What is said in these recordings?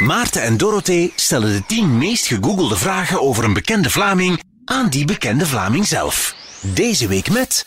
Maarten en Dorothee stellen de 10 meest gegoogelde vragen over een bekende Vlaming aan die bekende Vlaming zelf. Deze week met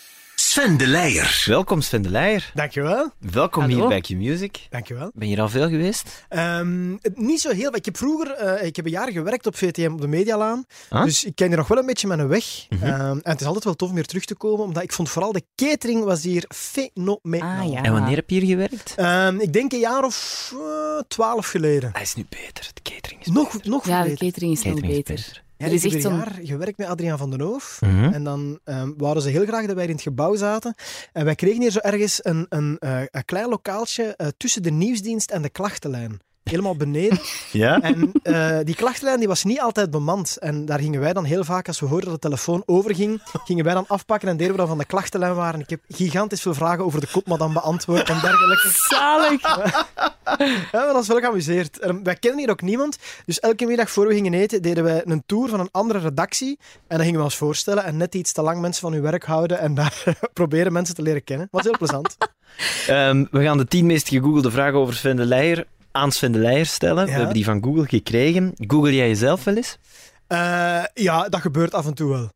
Sven de Leijer. Welkom Sven de Leijer. Dankjewel. Welkom Hallo. hier bij Q-Music. Dankjewel. Ben je er al veel geweest? Ehm, niet zo heel. Ik heb vroeger eh, ik heb een jaar gewerkt op VTM op de Medialaan. Ah? Dus ik ken hier nog wel een beetje mijn weg. Mhm. Ehm, en het is altijd wel tof om weer terug te komen, omdat ik vond vooral de catering was hier fenomenaal. Ah ja. En wanneer heb je hier gewerkt? Ehm, ik denk een jaar of eh, twaalf geleden. Hij is nu beter. De catering is Nog, beter. nog Ja, de beter. catering is nog is beter. Ja, er ik is heb echt zo'n... jaar gewerkt met Adriaan van den Hoof. Mhm. En dan ehm wouden ze heel graag dat wij in het gebouw zaten. En wij kregen hier zo ergens een, een, eh, een klein lokaaltje eh, tussen de nieuwsdienst en de klachtenlijn. Helemaal beneden. Ja? En eh, die klachtenlijn die was niet altijd bemand. En daar gingen wij dan heel vaak, als we hoorden dat de telefoon overging, gingen wij dan afpakken en deden we dan van de klachtenlijn waren. Ik heb gigantisch veel vragen over de kopmadam beantwoord en dergelijke. Zalig. Ja, dat is wel geamuseerd. Wij kennen hier ook niemand. Dus elke middag voor we gingen eten, deden wij een tour van een andere redactie. En dan gingen we ons voorstellen en net iets te lang mensen van hun werk houden en daar proberen mensen te leren kennen. Was heel plezant. Ehm, we gaan de 10 meest gegoogelde vragen over Sven de Leijer aan Sven de Leijer stellen. We hebben die van Google gekregen. Google jij jezelf wel eens? Eh, ja, dat gebeurt af en toe wel.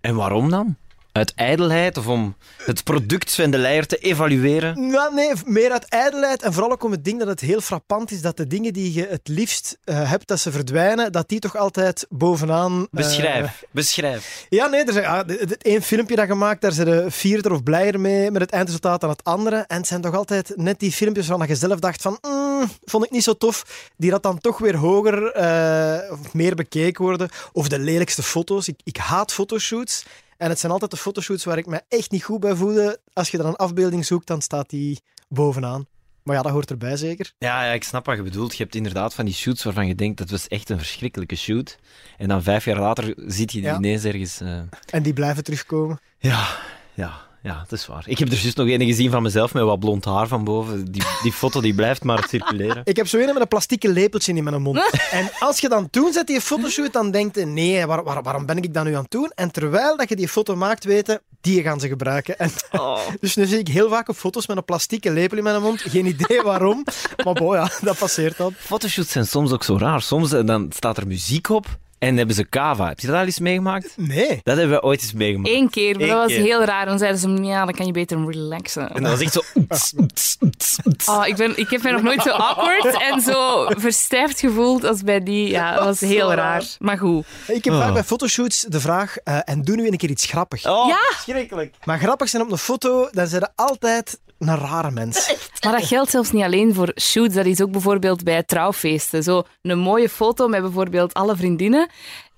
En waarom dan? Uit ijdelheid of om het product Sven de Leijer te evalueren? Nou, nee, meer uit ijdelheid en vooral ook om het ding dat het heel frappant is dat de dingen die je het liefst eh, hebt dat ze verdwijnen, dat die toch altijd bovenaan... eh, Beschrijf. Beschrijf. ja, nee, er zijn ah, d- d- één filmpje dat gemaakt, daar zijn de vierder of blijer mee met het eindresultaat dan het andere. En het zijn toch altijd net die filmpjes waarvan je zelf dacht van, "Mm, vond ik niet zo tof, die dat dan toch weer hoger eh, of meer bekeken worden. Of de lelijkste foto's. Ik, ik haat fotoshoots. En het zijn altijd de fotoshoots waar ik me echt niet goed bij voelde. Als je dan een afbeelding zoekt, dan staat die bovenaan. Maar ja, dat hoort erbij zeker. Ja, ja, ik snap wat je bedoelt. Je hebt inderdaad van die shoots waarvan je denkt dat was echt een verschrikkelijke shoot. En dan vijf jaar later ziet je die Ja. ineens ergens. eh, En die blijven terugkomen. Ja, ja, ja, dat is waar. Ik heb er juist nog een gezien van mezelf met wat blond haar van boven. Die, die foto die blijft maar circuleren. Ik heb zo een met een plastieke lepeltje in mijn mond. En als je dan toen zet die fotoshoot, dan denkt je, nee, waar, waar- waarom ben ik dat nu aan het doen? En terwijl dat je die foto maakt, weten, die gaan ze gebruiken. En, Oh. dus nu zie ik heel vaak op foto's met een plastieke lepel in mijn mond. Geen idee waarom. Maar boh, ja, dat passeert dan. Fotoshoots zijn soms ook zo raar. Soms eh, dan staat er muziek op en hebben ze kava. Heb je dat al eens meegemaakt? Nee. Dat hebben we ooit eens meegemaakt. Eén keer, maar Eén dat was keer. heel raar. Dan zeiden ze, ja, dan kan je beter relaxen. En dat was echt zo... Oh, ik, ben, ik heb mij nog nooit zo awkward en zo verstijfd gevoeld als bij die. Ja, dat was heel raar. Maar goed. Ik heb Oh. vaak bij fotoshoots de vraag, eh, en doe nu een keer iets grappigs. Oh, Ja. schrikkelijk. Maar grappig zijn op een foto, dan zijn ze altijd een rare mens. Maar dat geldt zelfs niet alleen voor shoots. Dat is ook bijvoorbeeld bij trouwfeesten. Zo een mooie foto met bijvoorbeeld alle vriendinnen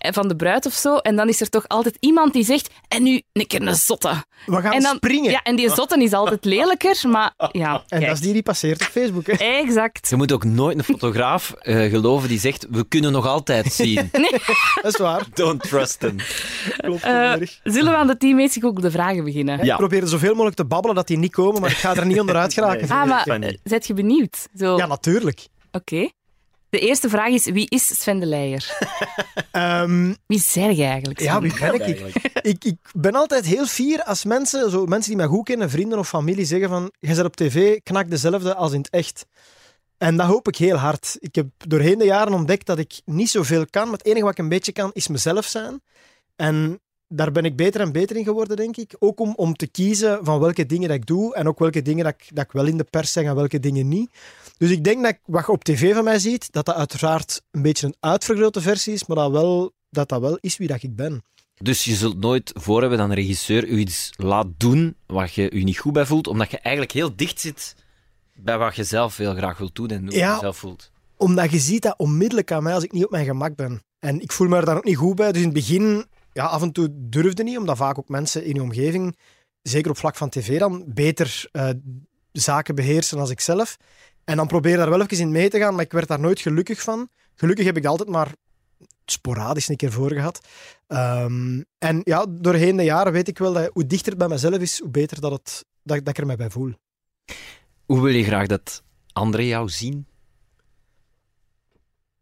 van de bruid of zo. En dan is er toch altijd iemand die zegt, en nu een keer een zotte. We gaan en dan, springen. Ja, en die zotte is altijd lelijker, maar ja. En kijk. dat is die die passeert op Facebook. Hè. Exact. Je moet ook nooit een fotograaf eh, geloven die zegt, we kunnen nog altijd zien. Dat is waar. Don't trust them. Klopt. Eh, zullen we aan de 10 meest gegoogelde vragen beginnen? Ja. Ik probeer zoveel mogelijk te babbelen dat die niet komen, maar ik ga er niet onderuit geraken. Nee. Ah, maar eh, zet je benieuwd? Zo. Ja, natuurlijk. Oké. De eerste vraag is, wie is Sven de Leijer? Ehm, Wie zeg je eigenlijk? ja, wie ben ik? ik? Ik ben altijd heel fier als mensen, zo mensen die mij goed kennen, vrienden of familie, zeggen van, je bent op tv knak dezelfde als in het echt. En dat hoop ik heel hard. Ik heb doorheen de jaren ontdekt dat ik niet zoveel kan, maar het enige wat ik een beetje kan, is mezelf zijn. En daar ben ik beter en beter in geworden, denk ik. Ook om, om te kiezen van welke dingen dat ik doe en ook welke dingen dat ik, dat ik wel in de pers zeg en welke dingen niet. Dus ik denk dat wat je op tv van mij ziet, dat dat uiteraard een beetje een uitvergrote versie is, maar dat, wel, dat dat wel is wie dat ik ben. Dus je zult nooit voor hebben dat een regisseur u iets laat doen wat je u niet goed bij voelt, omdat je eigenlijk heel dicht zit bij wat je zelf heel graag wilt doen en hoe Ja. je zelf voelt. Omdat je ziet dat onmiddellijk aan mij als ik niet op mijn gemak ben. En ik voel me er dan ook niet goed bij. Dus in het begin, ja, af en toe durfde niet, omdat vaak ook mensen in je omgeving, zeker op vlak van tv dan, beter eh, zaken beheersen dan ik zelf. En dan probeer je daar wel even in mee te gaan, maar ik werd daar nooit gelukkig van. Gelukkig heb ik dat altijd maar sporadisch een keer voor gehad. Ehm, en ja, doorheen de jaren weet ik wel dat hoe dichter het bij mezelf is, hoe beter dat, het, dat, dat ik er mij bij voel. Hoe wil je graag dat anderen jou zien?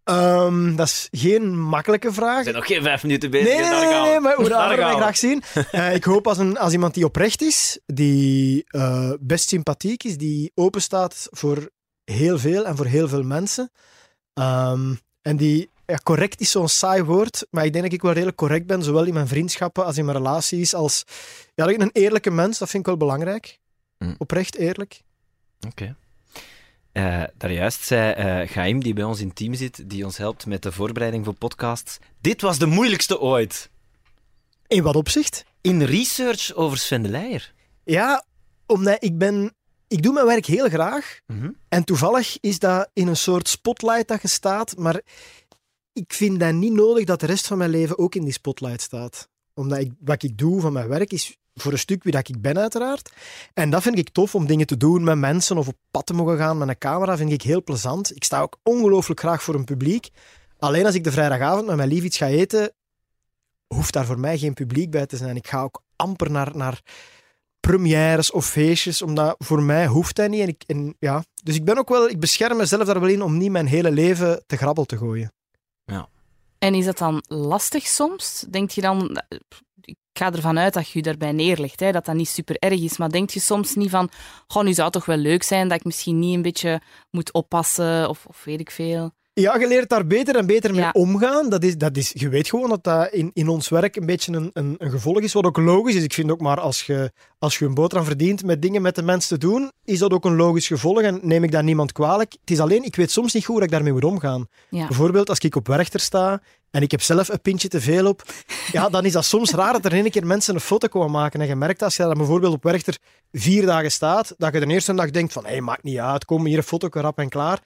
Ehm, dat is geen makkelijke vraag. We zijn nog geen vijf minuten bezig. Nee, nee, nee, nee, maar hoe de Daar anderen mij graag zien. Eh, ik hoop als, een, als iemand die oprecht is, die eh, best sympathiek is, die open staat voor heel veel en voor heel veel mensen. Ehm, en die, ja, correct is zo'n saai woord, maar ik denk dat ik wel redelijk correct ben, zowel in mijn vriendschappen als in mijn relaties. Als ja, een eerlijke mens, dat vind ik wel belangrijk. Mm. Oprecht eerlijk. Oké. Eh, daarjuist zei Gaim, die bij ons in team zit, die ons helpt met de voorbereiding voor podcasts. Dit was de moeilijkste ooit. In wat opzicht? In research over Sven de Leijer. Ja, omdat ik ben... Ik doe mijn werk heel graag. Mhm. En toevallig is dat in een soort spotlight dat je staat, maar ik vind dat niet nodig dat de rest van mijn leven ook in die spotlight staat. Omdat ik, wat ik doe van mijn werk is voor een stuk wie dat ik ben, uiteraard. En dat vind ik tof om dingen te doen met mensen of op pad te mogen gaan met een camera. vind ik heel plezant. Ik sta ook ongelooflijk graag voor een publiek. Alleen als ik de vrijdagavond met mijn lief iets ga eten, hoeft daar voor mij geen publiek bij te zijn. Ik ga ook amper naar, naar premières of feestjes, omdat voor mij hoeft dat niet. En ik, en ja. Dus ik ben ook wel, ik bescherm mezelf daar wel in om niet mijn hele leven te grabbel te gooien. En is dat dan lastig soms? Denk je dan... Ik ga ervan uit dat je je daarbij neerlegt, hè, dat dat niet super erg is. Maar denk je soms niet van... Goh, nu zou het toch wel leuk zijn dat ik misschien niet een beetje moet oppassen of, of weet ik veel. Ja, je leert daar beter en beter mee Ja. omgaan. Dat is, dat is, je weet gewoon dat dat in, in ons werk een beetje een, een, een gevolg is, wat ook logisch is. Ik vind ook maar als je, als je een boterham verdient met dingen met de mensen te doen, is dat ook een logisch gevolg en neem ik daar niemand kwalijk. Het is alleen, ik weet soms niet goed hoe ik daarmee moet omgaan. Ja. Bijvoorbeeld als ik op Werchter sta en ik heb zelf een pintje te veel op, ja, dan is dat soms raar dat er in één keer mensen een foto komen maken. En je merkt als je dan bijvoorbeeld op Werchter vier dagen staat, dat je de eerste dag denkt van, hé, hey, maakt niet uit, kom hier een foto, rap en klaar.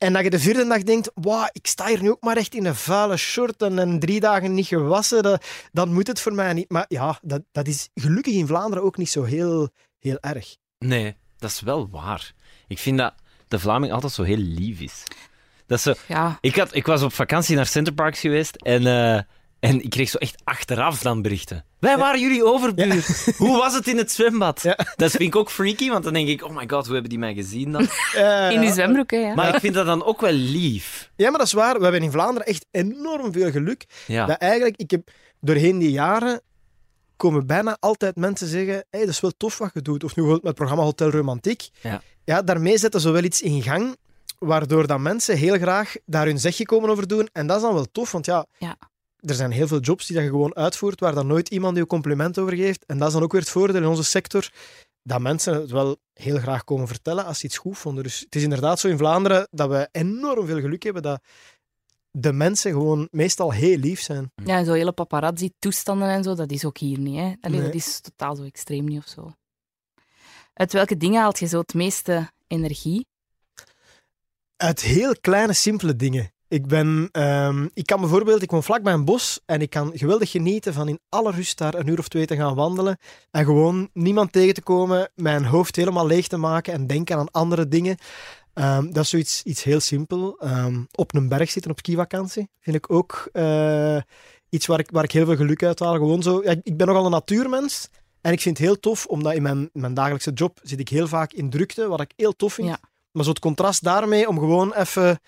En dat je de vierde dag denkt, wauw, ik sta hier nu ook maar echt in een vuile shirt en, en drie dagen niet gewassen, dat, dan moet het voor mij niet. Maar ja, dat, dat is gelukkig in Vlaanderen ook niet zo heel, heel erg. Nee, dat is wel waar. Ik vind dat de Vlaming altijd zo heel lief is. Dat is zo... Ja, ik, had, ik was op vakantie naar Centerparks geweest en, eh, en ik kreeg zo echt achteraf dan berichten. Wij waren jullie overbuur. Hoe was het in het zwembad? Ja. Dat vind ik ook freaky, want dan denk ik, oh my god, hoe hebben die mij gezien dan? In die zwembroek, hè. Ja. Maar ik vind dat dan ook wel lief. Ja, maar dat is waar. We hebben in Vlaanderen echt enorm veel geluk. Ja. Dat eigenlijk, ik heb doorheen die jaren komen bijna altijd mensen zeggen hey, dat is wel tof wat je doet. Of nu bijvoorbeeld met het programma Hotel Romantiek. Ja. ja, daarmee zetten ze wel iets in gang, waardoor dat mensen heel graag daar hun zegje komen over doen. En dat is dan wel tof, want ja, Ja. Er zijn heel veel jobs die dat je gewoon uitvoert, waar dan nooit iemand je compliment over geeft. En dat is dan ook weer het voordeel in onze sector, dat mensen het wel heel graag komen vertellen als ze iets goed vonden. Dus het is inderdaad zo in Vlaanderen dat we enorm veel geluk hebben dat de mensen gewoon meestal heel lief zijn. Ja, en zo hele paparazzi-toestanden en zo, dat is ook hier niet. Hè. Allee, Nee. Dat is totaal zo extreem niet of zo. Uit welke dingen haalt je zo het meeste energie? Uit heel kleine, simpele dingen. Ik, ben, ehm, ik kan bijvoorbeeld, ik woon vlak bij een bos en ik kan geweldig genieten van in alle rust daar een uur of twee te gaan wandelen en gewoon niemand tegen te komen, mijn hoofd helemaal leeg te maken en denken aan andere dingen. Ehm, dat is zoiets iets heel simpel. Ehm, op een berg zitten op skivakantie vind ik ook eh, iets waar ik, waar ik heel veel geluk uit haal. Gewoon zo, ja, ik ben nogal een natuurmens en ik vind het heel tof, omdat in mijn, mijn dagelijkse job zit ik heel vaak in drukte, wat ik heel tof vind. Ja. Maar zo het contrast daarmee, om gewoon even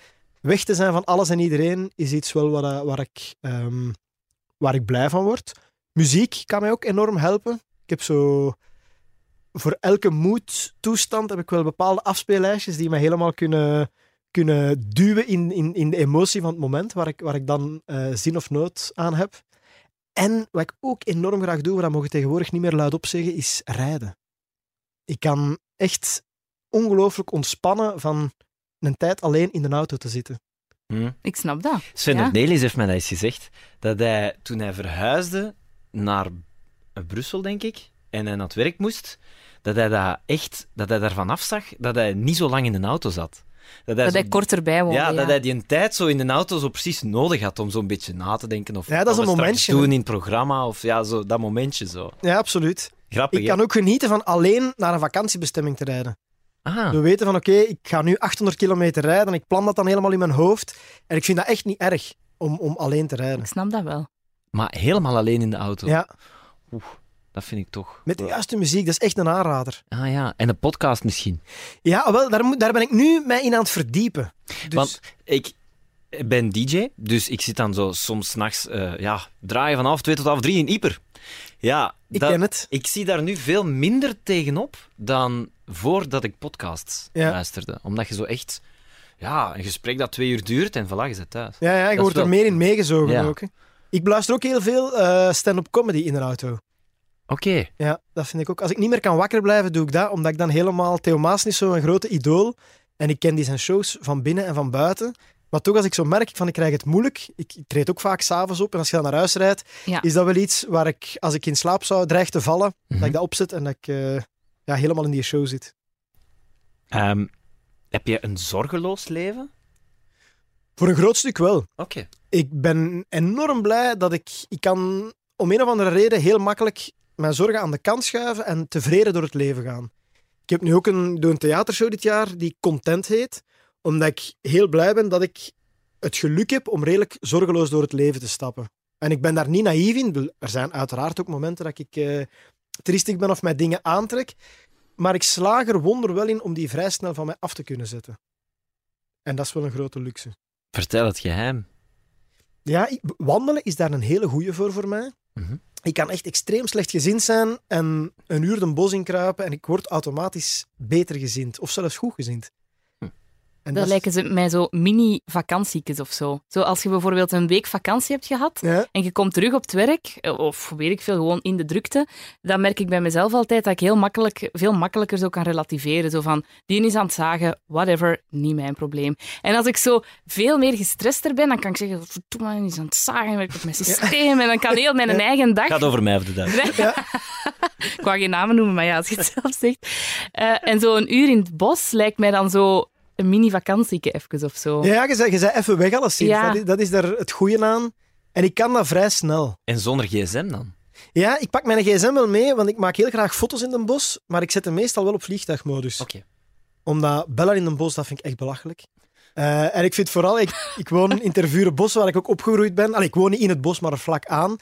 weg te zijn van alles en iedereen, is iets wel waar, eh, waar, ik, ehm, waar ik blij van word. Muziek kan mij ook enorm helpen. Ik heb zo... Voor elke moedtoestand heb ik wel bepaalde afspeellijstjes die mij helemaal kunnen, kunnen duwen in, in, in de emotie van het moment waar ik, waar ik dan eh, zin of nood aan heb. En wat ik ook enorm graag doe, maar dat mogen tegenwoordig niet meer luidop zeggen, is rijden. Ik kan echt ongelooflijk ontspannen van een tijd alleen in de auto te zitten. Hm. Ik snap dat. Sven Ja. Nelis heeft mij dat eens gezegd, dat hij toen hij verhuisde naar Brussel, denk ik, en hij naar het werk moest, dat hij, dat echt, dat hij daarvan afzag dat hij niet zo lang in de auto zat. Dat hij, Dat zo- hij korter bij woonde. ja, Ja, dat hij die een tijd zo in de auto zo precies nodig had om zo'n beetje na te denken. Of Ja, dat is een momentje, doen in het programma, of ja, zo, dat momentje zo. Ja, absoluut. Grappig, Ik hè? kan ook genieten van alleen naar een vakantiebestemming te rijden. Ah, We weten van, oké, ik ga nu 800 kilometer rijden en ik plan dat dan helemaal in mijn hoofd. En ik vind dat echt niet erg om, om alleen te rijden. Ik snap dat wel. maar helemaal alleen in de auto. Ja, Oeh, dat vind ik toch... met de juiste muziek, dat is echt een aanrader. Ah ja, en een podcast misschien. Ja, wel, daar, moet, daar ben ik nu mij in aan het verdiepen. Dus, Want ik ben DJ, dus ik zit dan zo soms s'nachts nachts ja, draaien van half twee tot half drie in Ieper. Ja, ik dat- ken het. ik zie daar nu veel minder tegenop dan voordat ik podcasts Ja. luisterde. Omdat je zo echt Ja, een gesprek dat twee uur duurt en voilà, je zit thuis. Ja, ja je wordt wel- er meer in meegezogen Ja. ook. Hè. Ik beluister ook heel veel eh, stand-up comedy in de auto. Oké. Ja, dat vind ik ook. Als ik niet meer kan wakker blijven, doe ik dat, omdat ik dan helemaal... Theo Maas is zo'n grote idool. En ik ken die zijn shows van binnen en van buiten. Maar toch, als ik zo merk van ik krijg het moeilijk, ik, ik treed ook vaak s'avonds op, en als je dan naar huis rijdt, Ja. is dat wel iets waar ik, als ik in slaap zou dreigen te vallen, Mhm. dat ik dat opzet en dat ik eh, ja, helemaal in die show zit. Ehm, heb je een zorgeloos leven? Voor een groot stuk wel. Oké. Ik ben enorm blij dat ik... Ik kan om een of andere reden heel makkelijk mijn zorgen aan de kant schuiven en tevreden door het leven gaan. Ik heb nu ook een, doe een theatershow dit jaar die Content heet, omdat ik heel blij ben dat ik het geluk heb om redelijk zorgeloos door het leven te stappen. En ik ben daar niet naïef in. Er zijn uiteraard ook momenten dat ik eh triestig ben of mij dingen aantrek, maar ik slaag er wonder wel in om die vrij snel van mij af te kunnen zetten. En dat is wel een grote luxe. Vertel het geheim. Ja, wandelen is daar een hele goeie voor voor mij. Mhm. Ik kan echt extreem slecht gezind zijn en een uur de bos inkruipen en ik word automatisch beter gezind. Of zelfs goed gezind. En Dat lijken ze mij zo mini-vakantiekjes of zo. Zo als je bijvoorbeeld een week vakantie hebt gehad Ja, en je komt terug op het werk, of weet ik veel, gewoon in de drukte, dan merk ik bij mezelf altijd dat ik heel makkelijk, veel makkelijker zo kan relativeren. Zo van, die is aan het zagen, whatever, niet mijn probleem. En als ik zo veel meer gestrester ben, dan kan ik zeggen, verdomme, die is aan het zagen, werkt op mijn systeem, en dan kan heel mijn eigen dag... Gaat over mij of de dag. ik wou geen namen noemen, maar ja, als je het zelf zegt. Eh, en zo een uur in het bos lijkt mij dan zo een mini-vakantieke even of zo. ja je, zei, je zei even weg alles Ja. Dat, is, dat is daar het goede aan. En ik kan dat vrij snel. En zonder gsm dan? Ja, ik pak mijn gsm wel mee, want ik maak heel graag foto's in een bos, maar ik zet hem meestal wel op vliegtuigmodus. Oké. Omdat bellen in een bos, dat vind ik echt belachelijk. Eh, en ik vind vooral, ik, ik woon in Tervurenbos, waar ik ook opgegroeid ben. Allee, ik woon niet in het bos, maar er vlak aan.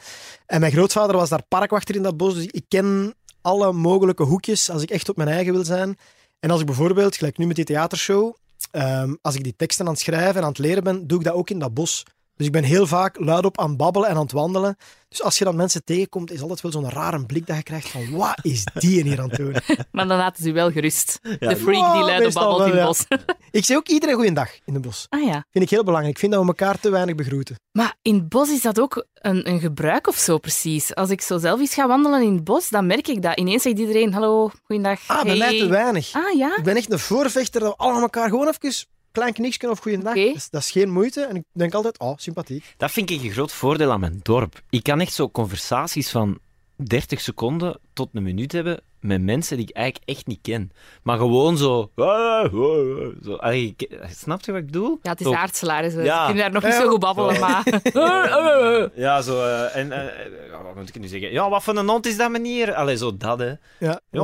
En mijn grootvader was daar parkwachter in dat bos, dus ik ken alle mogelijke hoekjes als ik echt op mijn eigen wil zijn. En als ik bijvoorbeeld, gelijk nu met die theatershow, ehm, als ik die teksten aan het schrijven en aan het leren ben, doe ik dat ook in dat bos. Dus ik ben heel vaak luidop aan het babbelen en aan het wandelen. Dus als je dan mensen tegenkomt, is altijd wel zo'n rare blik dat je krijgt van wat is die hier aan het doen? Maar dan laten ze u wel gerust. de freak die luid meestal babbelt in het ja. bos. Ik zeg ook iedereen goeiedag in het bos. Ah ja. Vind ik heel belangrijk. Ik vind dat we elkaar te weinig begroeten. Maar in het bos is dat ook een, een gebruik of zo precies. Als ik zo zelf eens ga wandelen in het bos, dan merk ik dat. Ineens zegt iedereen, hallo, goeiedag. Ah, bij mij hey. te weinig. Ah ja? Ik ben echt een voorvechter dat we allemaal elkaar gewoon even klein kniksken of goeiedag. Oké. Dat, is, dat is geen moeite. En ik denk altijd, oh, sympathiek. Dat vind ik een groot voordeel aan mijn dorp. Ik kan echt zo conversaties van 30 seconden tot een minuut hebben met mensen die ik eigenlijk echt niet ken. Maar gewoon zo... zo allee, ik- snap je wat ik bedoel? Ja, het is Zo- aardselaar. Ze Ja. kunnen daar nog niet zo goed babbelen, zo. maar... Ja, zo... eh, en, eh, wat moet ik nu zeggen? Ja, wat voor een hond is dat, meneer? Allee, zo dat, hè. Ja, die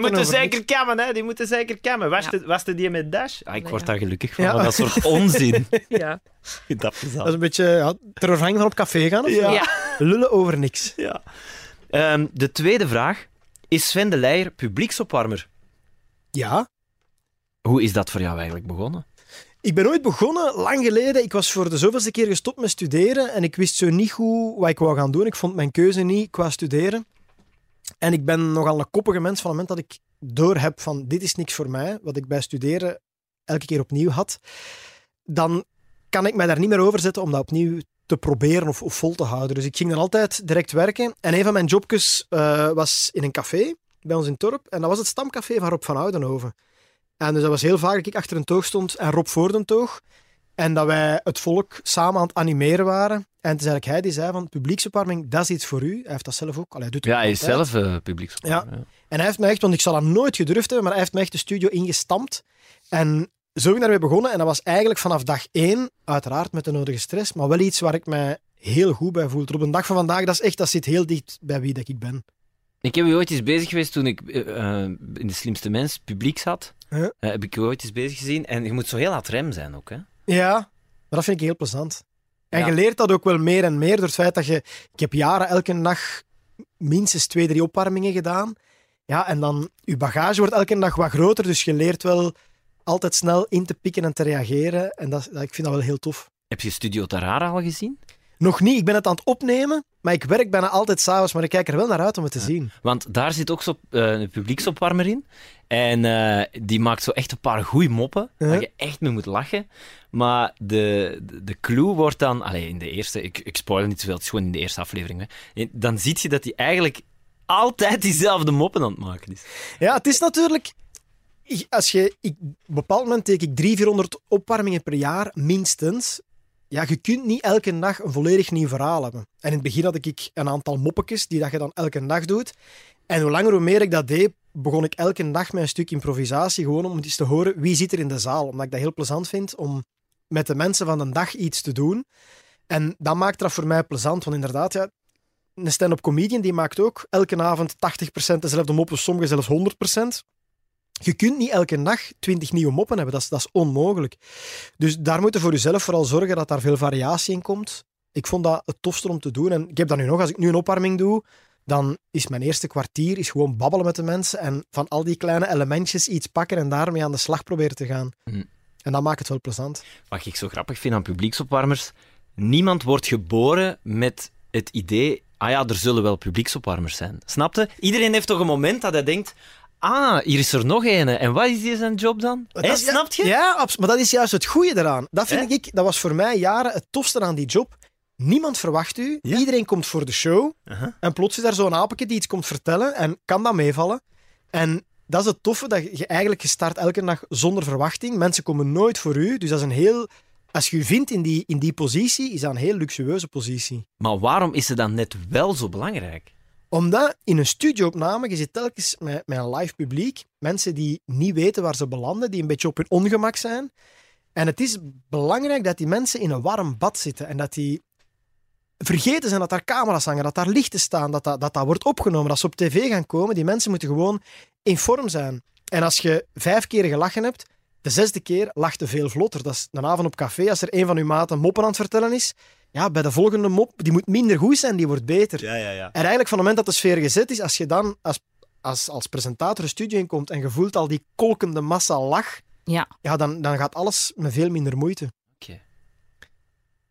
moeten zeker niks. kammen, hè. Die moeten zeker kammen. Was, Ja. de, was de die met Dash? Ah, ik word Ja. daar gelukkig van, dat soort onzin. Ja. dat is Dat is een beetje ja, terughangen van op café gaan. Of zo? Ja. Lullen over niks. Ja. Ehm, de tweede vraag. Is Sven de Leijer publieksopwarmer? Ja. Hoe is dat voor jou eigenlijk begonnen? Ik ben ooit begonnen, lang geleden. Ik was voor de zoveelste keer gestopt met studeren en ik wist zo niet goed wat ik wou gaan doen. Ik vond mijn keuze niet qua studeren. En ik ben nogal een koppige mens van het moment dat ik doorheb van dit is niks voor mij, wat ik bij studeren elke keer opnieuw had, dan kan ik mij daar niet meer over zetten om dat opnieuw te proberen of, of vol te houden. Dus ik ging dan altijd direct werken. En een van mijn jobjes eh, was in een café bij ons in het dorp. En dat was het stamcafé van Rob van Oudenhoven. En dus dat was heel vaak dat ik achter een toog stond en Rob voor de toog. En dat wij het volk samen aan het animeren waren. En het is eigenlijk hij die zei van publieksopwarming, dat is iets voor u. Hij heeft dat zelf ook. Allee, hij doet het Ja, hij is zelf uh, publieksopwarmer. Ja. En hij heeft mij echt, want ik zal dat nooit gedurfd hebben, maar hij heeft mij echt de studio ingestampt. En zo ben ik daarmee begonnen. En dat was eigenlijk vanaf dag één, uiteraard met de nodige stress, maar wel iets waar ik mij heel goed bij voel. Op een dag van vandaag, dat is echt, dat zit heel dicht bij wie dat ik ben. Ik heb u ooit eens bezig geweest toen ik eh, eh, in De Slimste Mens publiek zat. Huh? Eh, heb ik u ooit eens bezig gezien. En je moet zo heel hard rem zijn ook, hè? Ja, maar dat vind ik heel plezant. En Ja. je leert dat ook wel meer en meer door het feit dat je... Ik heb jaren elke dag minstens twee, drie opwarmingen gedaan. Ja, en dan... Je bagage wordt elke dag wat groter, dus je leert wel altijd snel in te pikken en te reageren. En dat, dat- ik vind dat wel heel tof. Heb je Studio Tarara al gezien? Nog niet, ik ben het aan het opnemen, maar ik werk bijna altijd s'avonds, maar ik kijk er wel naar uit om het te zien. Want daar zit ook zo eh, een publieksopwarmer in. En eh, die maakt zo echt een paar goede moppen, Ja. waar je echt mee moet lachen. Maar de, de, de clue wordt dan... Allee, in de eerste... Ik, ik spoil niet zoveel, het is gewoon in de eerste aflevering. Hè. Dan zie je dat hij eigenlijk altijd diezelfde moppen aan het maken is. Ja, het is natuurlijk... Als je, ik, op een bepaald moment teken ik 300, 400 opwarmingen per jaar, minstens. Ja, je kunt niet elke dag een volledig nieuw verhaal hebben. En in het begin had ik een aantal moppetjes die dat je dan elke dag doet. En hoe langer hoe meer ik dat deed, begon ik elke dag met een stuk improvisatie, gewoon om eens te horen wie zit er in de zaal. Omdat ik dat heel plezant vind om met de mensen van de dag iets te doen. En dat maakt dat voor mij plezant, want inderdaad, ja, een stand-up comedian die maakt ook elke avond 80% dezelfde moppen, sommigen zelfs 100%. Je kunt niet elke dag 20 nieuwe moppen hebben, dat is, dat is onmogelijk. Dus daar moet je voor jezelf vooral zorgen dat daar veel variatie in komt. Ik vond dat het tofste om te doen. En ik heb dat nu nog, als ik nu een opwarming doe, dan is mijn eerste kwartier is gewoon babbelen met de mensen en van al die kleine elementjes iets pakken en daarmee aan de slag proberen te gaan. Hm. En dat maakt het wel plezant. Wat ik zo grappig vind aan publieksopwarmers, niemand wordt geboren met het idee, ah ja, er zullen wel publieksopwarmers zijn. Snapte? Iedereen heeft toch een moment dat hij denkt, ah, hier is er nog een. En wat is die zijn job dan? Dat Hè, is- ja, snap je? Ja, abs- maar dat is juist het goede eraan. Dat vind Hè? ik, dat was voor mij jaren het tofste aan die job. Niemand verwacht u. Ja. Iedereen komt voor de show. Aha. En plots is daar zo'n apenke die iets komt vertellen en kan dat meevallen. En dat is het toffe, dat je eigenlijk je start elke dag zonder verwachting. Mensen komen nooit voor u. Dus dat is een heel... Als je je vindt in die, in die positie, is dat een heel luxueuze positie. Maar waarom is ze dan net wel zo belangrijk? Omdat in een studioopname, je zit telkens met, een live publiek, mensen die niet weten waar ze belanden, die een beetje op hun ongemak zijn. En het is belangrijk dat die mensen in een warm bad zitten en dat die vergeten zijn dat daar camera's hangen, dat daar lichten staan, dat dat, dat, dat wordt opgenomen, dat ze op tv gaan komen. Die mensen moeten gewoon in vorm zijn. En als je vijf keer gelachen hebt, de zesde keer lacht je veel vlotter. Dat is een avond op café, als er een van uw maten moppen aan het vertellen is. Ja, bij de volgende mop, die moet minder goed zijn, die wordt beter. Ja, ja, ja. En eigenlijk van het moment dat de sfeer gezet is, als je dan als, als, als presentator de studio inkomt en je voelt al die kolkende massa lach, Ja. ja, dan, dan gaat alles met veel minder moeite. Oké.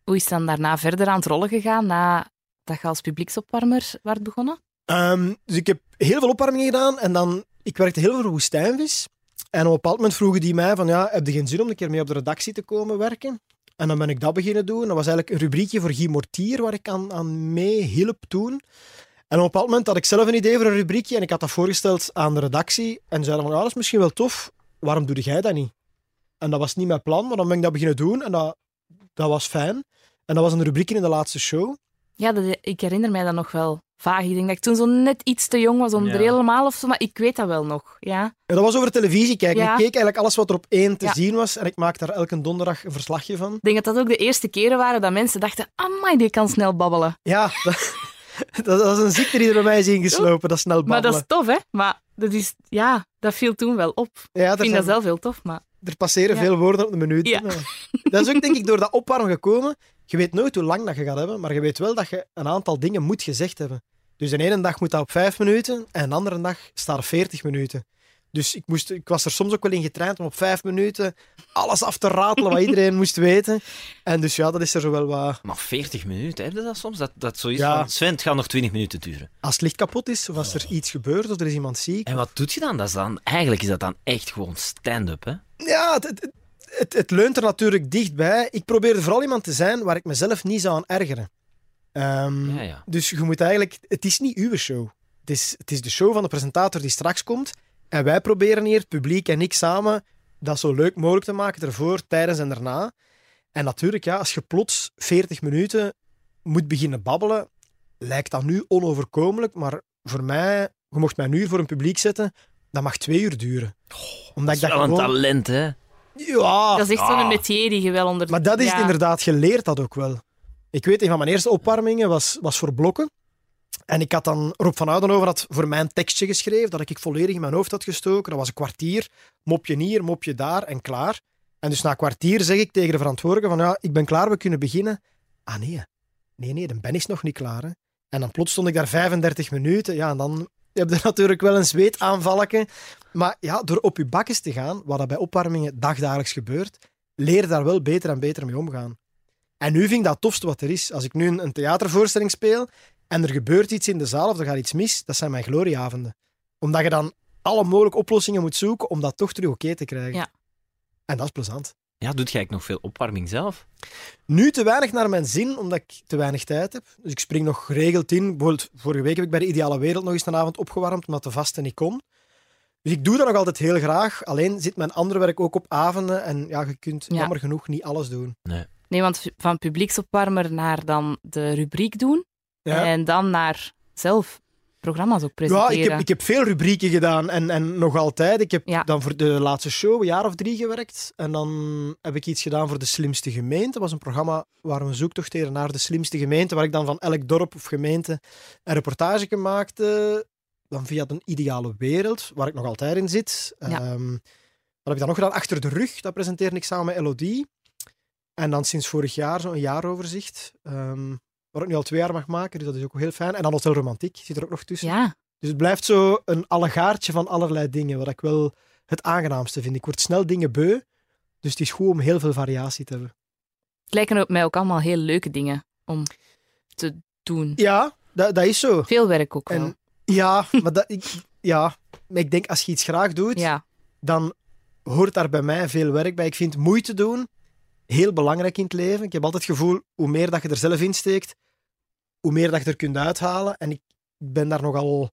Hoe is het dan daarna verder aan het rollen gegaan, nadat je als publieksopwarmer werd begonnen? Ehm, dus ik heb heel veel opwarmingen gedaan en dan, ik werkte heel veel voor woestijnvis. En op een bepaald moment vroegen die mij van, ja, heb je geen zin om een keer mee op de redactie te komen werken? En dan ben ik dat beginnen doen. Dat was eigenlijk een rubriekje voor Guy Mortier, waar ik aan, aan mee hielp toen. En op een bepaald moment had ik zelf een idee voor een rubriekje en ik had dat voorgesteld aan de redactie. En zeiden van, dat is misschien wel tof. Waarom doe jij dat niet? En dat was niet mijn plan, maar dan ben ik dat beginnen doen en dat, dat was fijn. En dat was een rubriekje in de laatste show. Ja, dat, ik herinner mij dat nog wel vaag. Ik denk dat ik toen zo net iets te jong was om Ja. er helemaal of zo, maar ik weet dat wel nog. Ja. En dat was over televisie kijken. Ja. Ik keek eigenlijk alles wat er op één te Ja. zien was. En ik maak daar elke donderdag een verslagje van. Ik denk dat dat ook de eerste keren waren dat mensen dachten, amai, die kan snel babbelen. Ja, dat, dat, dat is een ziekte die er bij mij is ingeslopen. Dat snel Maar babbelen. dat is tof, hè? Maar dat is, ja, dat viel toen wel op. Ik vind zijn- dat zelf heel tof, maar... er passeren veel woorden op de minuut. Ja. Dat is ook denk ik door dat opwarmen gekomen. Je weet nooit hoe lang dat je gaat hebben, maar je weet wel dat je een aantal dingen moet gezegd hebben. Dus de ene dag moet dat op vijf minuten en de andere dag staat op veertig minuten. Dus ik, moest, ik was er soms ook wel in getraind om op vijf minuten alles af te ratelen wat iedereen moest weten. En dus ja, dat is er zo wel wat... Maar 40 minuten, heb je dat soms? Dat, dat zoiets Ja. van, Sven, het gaat nog 20 minuten duren. Als het licht kapot is, of als er iets gebeurt, of er is iemand ziek. En wat doet je dan? Dat is dan? Eigenlijk is dat dan echt gewoon stand-up, hè? Ja, het, het, het, het leunt er natuurlijk dichtbij. Ik probeerde vooral iemand te zijn waar ik mezelf niet zou aan ergeren. Ehm, Ja, ja. Dus je moet eigenlijk... Het is niet uw show. Het is, het is de show van de presentator die straks komt. En wij proberen hier, het publiek en ik samen, dat zo leuk mogelijk te maken, ervoor, tijdens en daarna. En natuurlijk, ja, als je plots 40 minuten moet beginnen babbelen, lijkt dat nu onoverkomelijk. Maar voor mij, je mocht mij nu voor een publiek zetten, dat mag twee uur duren. Omdat ik Dat is wel een gewoon... talent, hè? Ja, Dat is echt zo'n Ah. métier die je wel onder... maar dat is ja. inderdaad, je leert dat ook wel. Ik weet, een van mijn eerste opwarmingen was, was voor blokken. En ik had dan, Rob van Oudenhoven had voor mij een tekstje geschreven, dat ik volledig in mijn hoofd had gestoken. Dat was een kwartier, mopje hier, mopje daar en klaar. En dus na een kwartier zeg ik tegen de verantwoordelijke van, ja, ik ben klaar, we kunnen beginnen. Ah nee, nee, nee, dan ben ik nog niet klaar. Hè. En dan plots stond ik daar 35 minuten. Ja, en dan heb je natuurlijk wel een zweetaanvalletje. Maar ja, door op je bakjes te gaan, wat dat bij opwarmingen dagdagelijks gebeurt, leer daar wel beter en beter mee omgaan. En nu vind ik dat het tofste wat er is. Als ik nu een, een theatervoorstelling speel en er gebeurt iets in de zaal of er gaat iets mis, dat zijn mijn glorieavonden. Omdat je dan alle mogelijke oplossingen moet zoeken om dat toch terug oké te krijgen. Ja. En dat is plezant. Ja, doet jij nog veel opwarming zelf? Nu te weinig naar mijn zin, omdat ik te weinig tijd heb. Dus ik spring nog geregeld in. Bijvoorbeeld, vorige week heb ik bij de Ideale Wereld nog eens een avond opgewarmd, omdat de vaste niet kon. Dus ik doe dat nog altijd heel graag. Alleen zit mijn andere werk ook op avonden. En ja, je kunt Ja. jammer genoeg niet alles doen. Nee, want van publieksopwarmer naar dan de rubriek doen Ja. en dan naar zelf programma's ook Ja, presenteren. ik heb, ik heb veel rubrieken gedaan en, en nog altijd. Ik heb Ja. dan voor de laatste show een jaar of drie gewerkt. En dan heb ik iets gedaan voor de slimste gemeente. Dat was een programma waar we een zoektocht deden naar de slimste gemeente, waar ik dan van elk dorp of gemeente een reportage maakte. Dan via een ideale wereld, waar ik nog altijd in zit. Ja. Ehm, wat heb ik dan nog gedaan? Achter de rug, dat presenteerde ik samen met Elodie. En dan sinds vorig jaar zo'n jaaroverzicht, ehm waar ik nu al twee jaar mag maken, dus dat is ook heel fijn. En dan Hotel Romantiek zit er ook nog tussen. Ja, Dus het blijft zo een allegaartje van allerlei dingen, wat ik wel het aangenaamste vind. Ik word snel dingen beu, dus het is goed om heel veel variatie te hebben. het lijken op mij ook allemaal heel leuke dingen om te doen. Ja, dat, dat is zo. Veel werk ook wel. En ja, maar dat, ik, ja, maar ik denk als je iets graag doet, ja, dan hoort daar bij mij veel werk bij. Ik vind moeite doen heel belangrijk in het leven. Ik heb altijd het gevoel, hoe meer dat je er zelf in steekt, hoe meer dat je er kunt uithalen. En ik ben daar nogal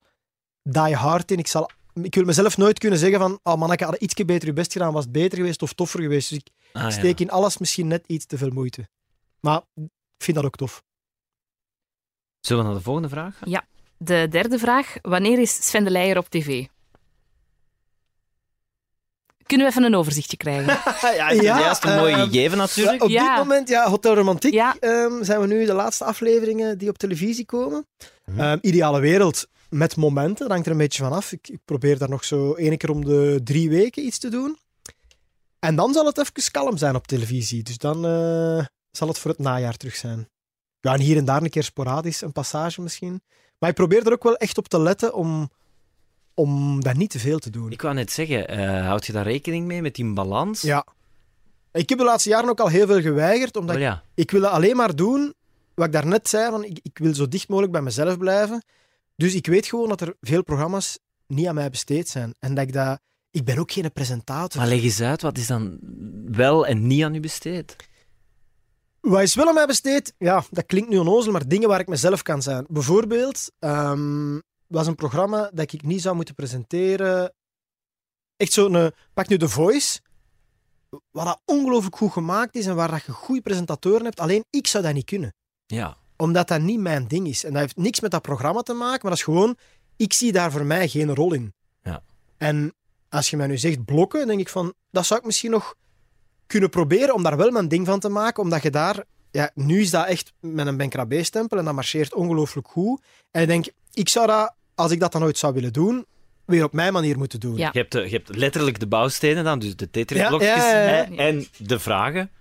die hard in. Ik, zal, ik wil mezelf nooit kunnen zeggen van, oh man, ik had ietsje beter je best gedaan, was het beter geweest of toffer geweest. Dus ik Ah, ja. steek in alles misschien net iets te veel moeite. Maar ik vind dat ook tof. Zullen we naar de volgende vraag gaan? de derde vraag. Wanneer is Sven de Leijer op tv? Kunnen we even een overzichtje krijgen? ja, ik Ja, ja, juist een mooi ehm, gegeven natuurlijk. op Ja. dit moment, ja, Hotel Romantiek, Ja. ehm, zijn we nu de laatste afleveringen die op televisie komen. Mhm. Ehm, ideale wereld met momenten, dat hangt er een beetje van af. Ik, ik probeer daar nog zo één keer om de drie weken iets te doen. En dan zal het even kalm zijn op televisie. Dus dan eh, zal het voor het najaar terug zijn. Ja, en hier en daar een keer sporadisch, een passage misschien. Maar ik probeer er ook wel echt op te letten om, om dat niet te veel te doen. Ik wou net zeggen, eh, houd je daar rekening mee met die balans? Ja. Ik heb de laatste jaren ook al heel veel geweigerd, omdat ja. ik wil alleen maar doen wat ik daarnet zei, van ik, ik wil zo dicht mogelijk bij mezelf blijven. Dus ik weet gewoon dat er veel programma's niet aan mij besteed zijn. En dat ik dat... Ik ben ook geen presentator. Maar leg eens uit, wat is dan wel en niet aan u besteed? Wat is wel aan mij besteed? Ja, dat klinkt nu onnozel, maar dingen waar ik mezelf kan zijn. Bijvoorbeeld, ehm was een programma dat ik niet zou moeten presenteren. Echt zo'n... Pak nu The Voice. Wat dat ongelooflijk goed gemaakt is en waar dat je goede presentatoren hebt. Alleen ik zou dat niet kunnen. Ja. Omdat dat niet mijn ding is. En dat heeft niks met dat programma te maken, maar dat is gewoon... Ik zie daar voor mij geen rol in. Ja. En als je mij nu zegt blokken, denk ik van... Dat zou ik misschien nog kunnen proberen om daar wel mijn ding van te maken, omdat je daar... Ja, nu is dat echt met een Ben Krabbe-stempel en dat marcheert ongelooflijk goed. En ik denk, ik zou dat, als ik dat dan ooit zou willen doen, weer op mijn manier moeten doen. Ja. Je, hebt, de- je hebt letterlijk de bouwstenen dan, dus de Tetris-blokjes Ja, ja, ja, ja. hè, en de vragen.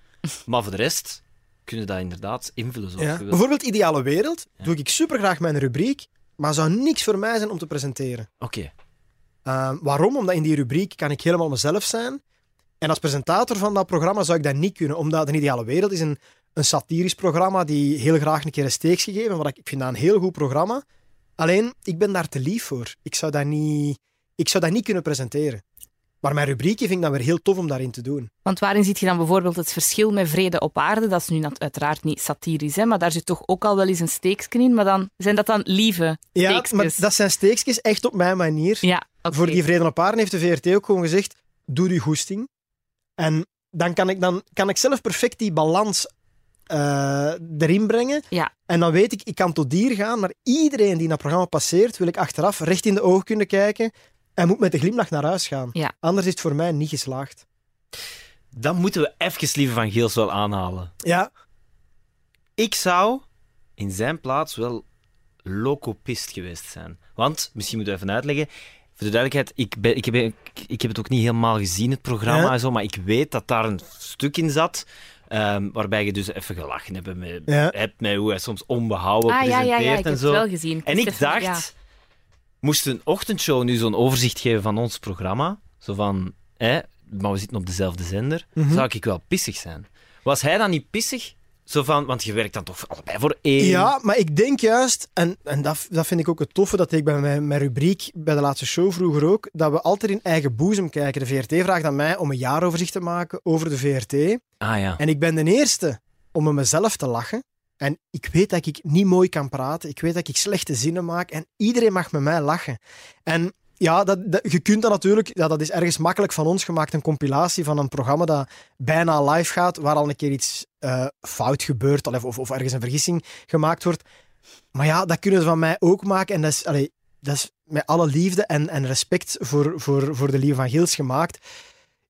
Maar voor de rest kunnen dat inderdaad invullen zoals Ja. je wilt. Bijvoorbeeld Ideale Wereld, Ja. doe ik super graag mijn rubriek, maar zou niks voor mij zijn om te presenteren. Oké. Ehm, waarom? Omdat in die rubriek kan ik helemaal mezelf zijn. En als presentator van dat programma zou ik dat niet kunnen, omdat De Ideale Wereld is een, een satirisch programma die heel graag een keer een steeks gegeven. Ik, ik vind dat een heel goed programma. Alleen, ik ben daar te lief voor. Ik zou dat niet, ik zou dat niet kunnen presenteren. Maar mijn rubrieken vind ik dan weer heel tof om daarin te doen. Want waarin ziet je dan bijvoorbeeld het verschil met Vrede op Aarde? Dat is nu uiteraard niet satirisch, hè, maar daar zit toch ook al wel eens een steeksje in. Maar dan zijn dat dan lieve Ja, steekjes? maar dat zijn steekjes echt op mijn manier. Ja. Voor die Vrede op Aarde heeft de VRT ook gewoon gezegd: doe die goesting. En dan kan ik, dan kan ik zelf perfect die balans eh, erin brengen. Ja. En dan weet ik, ik kan tot dier gaan, maar iedereen die dat programma passeert, wil ik achteraf recht in de ogen kunnen kijken en moet met de glimlach naar huis gaan. Ja. Anders is het voor mij niet geslaagd. Dan moeten we even Lieve van Geels wel aanhalen. Ja, Ik zou in zijn plaats wel locopist geweest zijn. Want, misschien moeten we even uitleggen, voor de duidelijkheid, ik, ben, ik, heb, ik, ik heb het ook niet helemaal gezien, het programma Ja. en zo, maar ik weet dat daar een stuk in zat. Ehm, waarbij je dus even gelachen hebt met, Ja. hebt met hoe hij soms onbehouden Ah ja, ja, presenteert ja, ik heb en het zo. wel gezien. En ik dacht, ja. moest een ochtendshow nu zo'n overzicht geven van ons programma, zo van, hè, maar we zitten op dezelfde zender, Mhm. zou ik wel pissig zijn. Was hij dan niet pissig Zo van, want je werkt dan toch allebei voor één. Ja, maar ik denk juist, en, en dat, dat vind ik ook het toffe, dat ik bij mijn, mijn rubriek bij de laatste show vroeger ook, dat we altijd in eigen boezem kijken. De VRT vraagt aan mij om een jaaroverzicht te maken over de VRT. Ah ja. En ik ben de eerste om met mezelf te lachen. En ik weet dat ik niet mooi kan praten. Ik weet dat ik slechte zinnen maak. En iedereen mag met mij lachen. En ja, dat, dat- je kunt dat natuurlijk... Ja, dat is ergens makkelijk van ons gemaakt. Een compilatie van een programma dat bijna live gaat. Waar al een keer iets eh, fout gebeurt. Of, of, of ergens een vergissing gemaakt wordt. Maar ja, dat kunnen ze van mij ook maken. En dat is, allee, dat is met alle liefde en, en respect voor, voor, voor de Lieve van Gils gemaakt.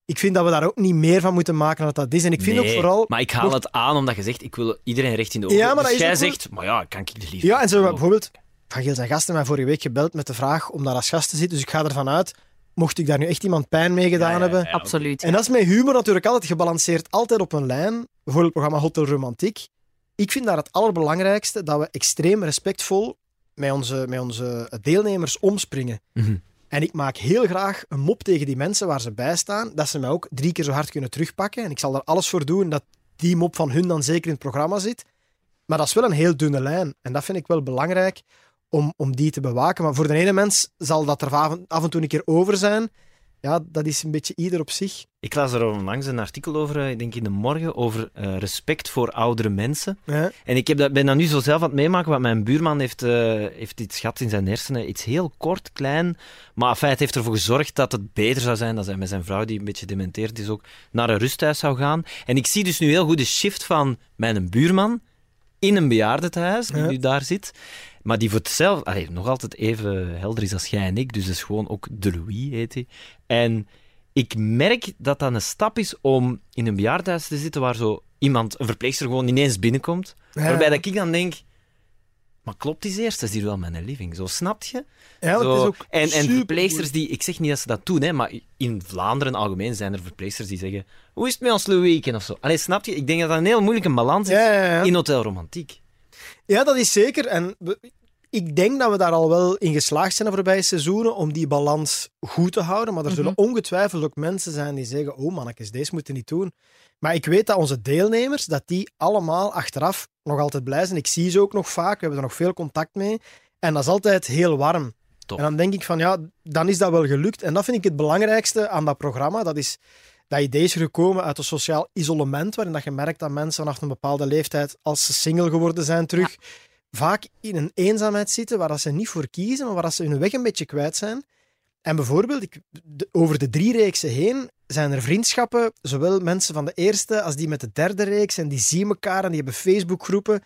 Ik vind dat we daar ook niet meer van moeten maken dan dat dat is. En ik vind Nee, ook vooral... Maar ik haal het aan omdat je zegt, ik wil iedereen recht in de ogen. Ja, maar dus jij zegt, maar ja, kan ik de liefde. Ja, en zo bijvoorbeeld Van Geel zijn gasten mij vorige week gebeld met de vraag om daar als gast te zitten. Dus ik ga ervan uit, mocht ik daar nu echt iemand pijn mee gedaan Ja, ja, hebben. ja. Absoluut. En dat is met humor natuurlijk altijd gebalanceerd, altijd op een lijn. Bijvoorbeeld het programma Hotel Romantiek. Ik vind daar het allerbelangrijkste dat we extreem respectvol met onze, met onze deelnemers omspringen. Mhm. En ik maak heel graag een mop tegen die mensen waar ze bij staan, dat ze mij ook drie keer zo hard kunnen terugpakken. En ik zal er alles voor doen dat die mop van hun dan zeker in het programma zit. Maar dat is wel een heel dunne lijn. En dat vind ik wel belangrijk om, om die te bewaken. Maar voor de ene mens zal dat er af en, toe een keer over zijn. Ja, dat is een beetje ieder op zich. Ik las er onlangs een artikel over, eh, ik denk in de morgen, over eh, respect voor oudere mensen. Ja. En ik heb dat, ben dat nu zo zelf aan het meemaken, want mijn buurman heeft, eh, heeft iets gehad in zijn hersenen. Iets heel kort, klein. Maar enfin, het heeft ervoor gezorgd dat het beter zou zijn dat hij met zijn vrouw, die een beetje dementeerd is ook, naar een rusthuis zou gaan. En ik zie dus nu heel goed de shift van mijn buurman in een bejaardentehuis, die Ja. nu daar zit. Maar die voor hetzelfde, allee, nog altijd even helder is als jij en ik. Dus dat is gewoon ook De Louis, heet hij. En ik merk dat dat een stap is om in een bejaardenhuis te zitten waar zo iemand, een verpleegster, gewoon ineens binnenkomt. Ja. Waarbij dat ik dan denk, maar klopt die eerst? Dat is hier wel mijn living. Zo, snapt je? Ja, Zo, is ook en, en verpleegsters die, ik zeg niet dat ze dat doen, hè, maar in Vlaanderen algemeen zijn er verpleegsters die zeggen, hoe is het met ons Louis of zo. Allee, snap je? Ik denk dat dat een heel moeilijke balans is Ja, ja, ja. in Hotel Romantiek. Ja, dat is zeker. En we- ik denk dat we daar al wel in geslaagd zijn de voorbije seizoenen om die balans goed te houden. Maar er zullen ongetwijfeld ook mensen zijn die zeggen: Oh mannetjes, deze moeten niet doen. Maar ik weet dat onze deelnemers, dat die allemaal achteraf nog altijd blij zijn. Ik zie ze ook nog vaak, we hebben er nog veel contact mee. En dat is altijd heel warm. Top. En dan denk ik van ja, dan is dat wel gelukt. En dat vind ik het belangrijkste aan dat programma. Dat is dat idee is gekomen uit een sociaal isolement, waarin dat je merkt dat mensen vanaf een bepaalde leeftijd, als ze single geworden zijn, terug vaak in een eenzaamheid zitten waar dat ze niet voor kiezen, maar waar dat ze hun weg een beetje kwijt zijn. En bijvoorbeeld, ik, de- over de drie reeksen heen zijn er vriendschappen, zowel mensen van de eerste als die met de derde reeks, en die zien elkaar en die hebben Facebookgroepen.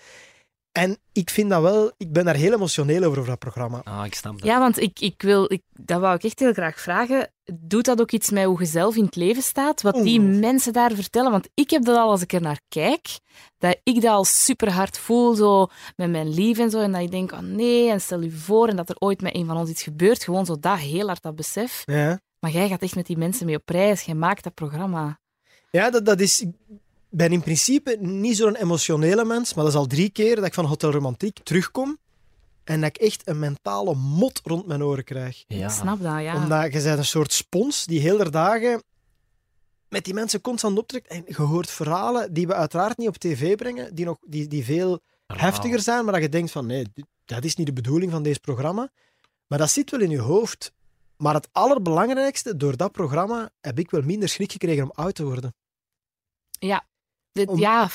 En ik vind dat wel, ik ben daar heel emotioneel over, over dat programma. Ah, ik snap dat. Ja, want ik, ik wil, ik, dat wou ik echt heel graag vragen. Doet dat ook iets met hoe je zelf in het leven staat? Wat die mensen daar vertellen? Want ik heb dat al als ik er naar kijk, dat ik dat al super hard voel, zo met mijn lief en zo. En dat ik denk, oh nee, en stel je voor, en dat er ooit met een van ons iets gebeurt. Gewoon zo dat, heel hard dat besef. Ja. Maar jij gaat echt met die mensen mee op reis. Jij maakt dat programma. Ja, dat, dat is. Ik ben in principe niet zo'n emotionele mens, maar dat is al drie keer dat ik van Hotel Romantiek terugkom en dat ik echt een mentale mot rond mijn oren krijg. Ja. Ik snap dat, ja. Omdat je bent een soort spons die heel de dagen met die mensen constant optrekt. En je hoort verhalen die we uiteraard niet op tv brengen, die, nog, die, die veel heftiger zijn, maar dat je denkt van nee, dat is niet de bedoeling van deze programma. Maar dat zit wel in je hoofd. Maar het allerbelangrijkste, door dat programma heb ik wel minder schrik gekregen om oud te worden. Dit- om- ja,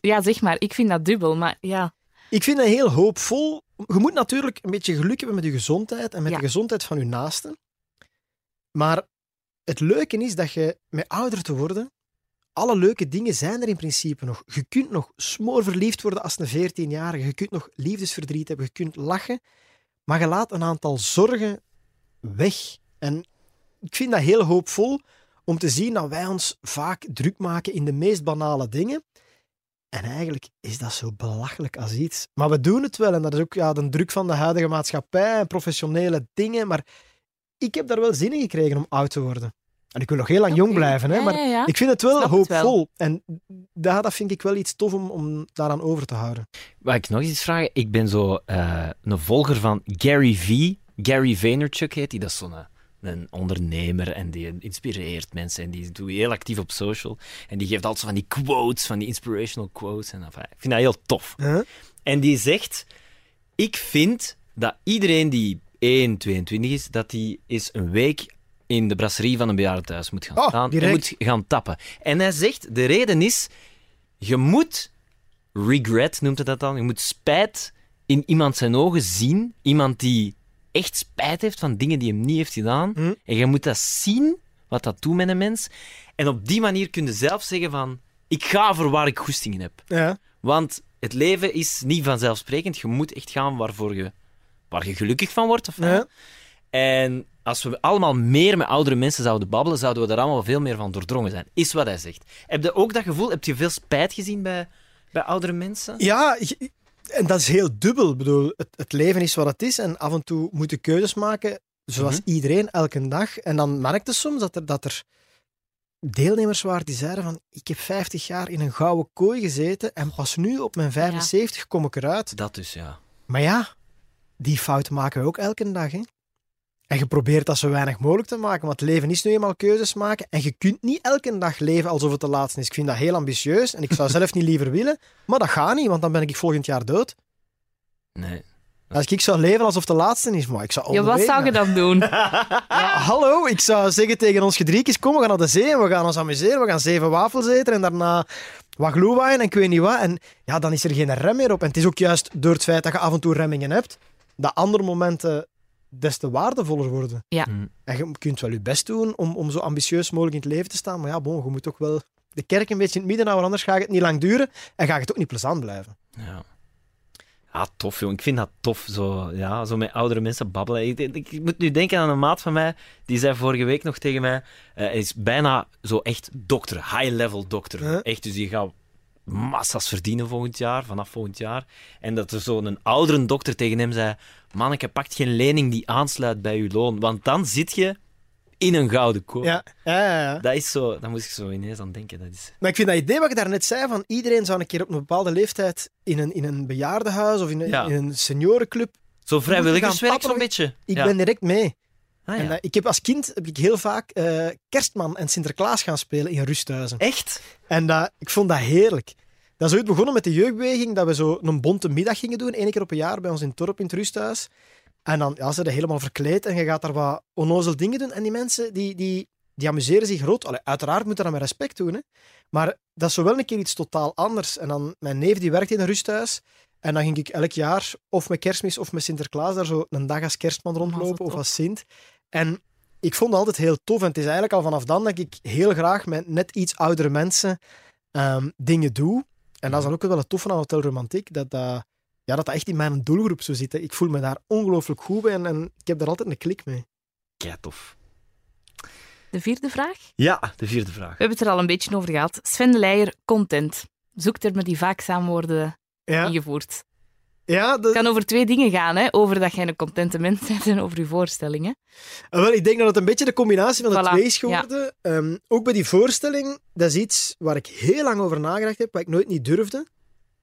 ja, zeg maar. Ik vind dat dubbel, maar ja. Ik vind dat heel hoopvol. Je moet natuurlijk een beetje geluk hebben met je gezondheid en met Ja. de gezondheid van je naasten. Maar het leuke is dat je met ouder te worden, alle leuke dingen zijn er in principe nog. Je kunt nog smoorverliefd worden als een 14-jarige. Je kunt nog liefdesverdriet hebben. Je kunt lachen. Maar je laat een aantal zorgen weg. En ik vind dat heel hoopvol om te zien dat wij ons vaak druk maken in de meest banale dingen. En eigenlijk is dat zo belachelijk als iets. Maar we doen het wel. En dat is ook ja, de druk van de huidige maatschappij en professionele dingen. Maar ik heb daar wel zin in gekregen om oud te worden. En ik wil nog heel lang jong blijven. Hè, maar ja, ja. ik vind het wel Snap het wel. hoopvol. En dat, dat vind ik wel iets tof om, om daaraan over te houden. Mag ik nog iets vragen? Ik ben zo eh, een volger van Gary V. Gary Vaynerchuk heet hij. Dat is zo'n eh, een ondernemer en die inspireert mensen en die doet heel actief op social. En die geeft altijd zo van die quotes, van die inspirational quotes. En enfin, ik vind dat heel tof. Huh? En die zegt: Ik vind dat iedereen die 1, 22 is, dat die eens een week in de brasserie van een bejaardentehuis moet gaan Oh, staan en moet gaan tappen. En hij zegt: De reden is, je moet regret, noemt hij dat dan, je moet spijt in iemand zijn ogen zien. Iemand die echt spijt heeft van dingen die hem niet heeft gedaan. Hm. En je moet dat zien, wat dat doet met een mens. En op die manier kun je zelf zeggen van... Ik ga voor waar ik goesting in heb. Ja. Want het leven is niet vanzelfsprekend. Je moet echt gaan waarvoor je, waar je gelukkig van wordt. Of Ja. En als we allemaal meer met oudere mensen zouden babbelen, zouden we daar allemaal veel meer van doordrongen zijn. Is wat hij zegt. Heb je ook dat gevoel? Heb je veel spijt gezien bij, bij oudere mensen? Ja, en dat is heel dubbel. Ik bedoel, het, het leven is wat het is en af en toe moet je keuzes maken, zoals Mhm. iedereen, elke dag. En dan merkte soms dat er, dat er deelnemers waren die zeiden van ik heb 50 jaar in een gouden kooi gezeten en pas nu op mijn 75 kom ik eruit. Dat dus, ja. Maar ja, die fout maken we ook elke dag. Hè? En je probeert dat zo weinig mogelijk te maken, want het leven is nu eenmaal keuzes maken. En je kunt niet elke dag leven alsof het de laatste is. Ik vind dat heel ambitieus en ik zou zelf niet liever willen. Maar dat gaat niet, want dan ben ik volgend jaar dood. Nee. Als ik zou leven alsof het de laatste is, maar ik zou Ja, wat zou je dan doen? Ja, hallo, ik zou zeggen tegen ons gedriekjes, kom, we gaan naar de zee en we gaan ons amuseren. We gaan zeven wafels eten en daarna wat en ik weet niet wat. En ja, dan is er geen rem meer op. En het is ook juist door het feit dat je af en toe remmingen hebt, dat andere momenten des te waardevoller worden. Ja. Mm. En je kunt wel je best doen om, om zo ambitieus mogelijk in het leven te staan, maar ja, bon, je moet toch wel de kerk een beetje in het midden houden, anders gaat het niet lang duren en gaat het ook niet plezant blijven. Ja. Ja, tof, joh. Ik vind dat tof, zo, ja, zo met oudere mensen babbelen. Ik, ik, ik moet nu denken aan een maat van mij, die zei vorige week nog tegen mij, eh, hij is bijna zo echt dokter, high-level dokter. Huh? Echt, dus die gaat massa's verdienen volgend jaar, vanaf volgend jaar. En dat er zo'n oudere dokter tegen hem zei, manneke, pakt geen lening die aansluit bij je loon, want dan zit je in een gouden kooi. Ja, ja, ja. ja. Dat is zo, daar moest ik zo ineens aan denken. Dat is... Maar ik vind dat idee wat je daarnet zei, van iedereen zou een keer op een bepaalde leeftijd in een, in een bejaardenhuis of in een, Ja. in een seniorenclub. Zo vrijwilligerswerk zo'n beetje. Ik ben direct mee. Ah, En, eh, ik heb als kind heb ik heel vaak eh, kerstman en Sinterklaas gaan spelen in rusthuizen. Echt? En ik vond dat heerlijk. Dat is ooit begonnen met de jeugdbeweging, dat we zo een bonte middag gingen doen, één keer op een jaar bij ons in het dorp in het rusthuis. En dan ja, ze zijn helemaal verkleed en je gaat daar wat onnozel dingen doen. En die mensen, die, die, die amuseren zich groot. Allee, uiteraard moet je dat met respect doen, hè. Maar dat is zo wel een keer iets totaal anders. En dan, mijn neef die werkte in een rusthuis. En dan ging ik elk jaar, of met kerstmis of met Sinterklaas, daar zo een dag als kerstman rondlopen of als Sint. En ik vond het altijd heel tof. En het is eigenlijk al vanaf dan dat ik heel graag met net iets oudere mensen ehm, dingen doe. En dat is dan ook wel het toffe aan Hotel Romantiek, dat dat, ja, dat dat echt in mijn doelgroep zo zit. hè. Ik voel me daar ongelooflijk goed bij en, en ik heb daar altijd een klik mee. Kei tof. De vierde vraag? Ja, de vierde vraag. We hebben het er al een beetje over gehad. Sven de Leijer, content. Zoektermen die vaak samen worden Ja, ingevoerd. ja dat, Het kan over twee dingen gaan, hè? over dat jij een contente mens bent en over je voorstellingen. Ah, wel, ik denk dat het een beetje de combinatie van de Voilà, twee is geworden. Ehm, ook bij die voorstelling, dat is iets waar ik heel lang over nagedacht heb, wat ik nooit niet durfde.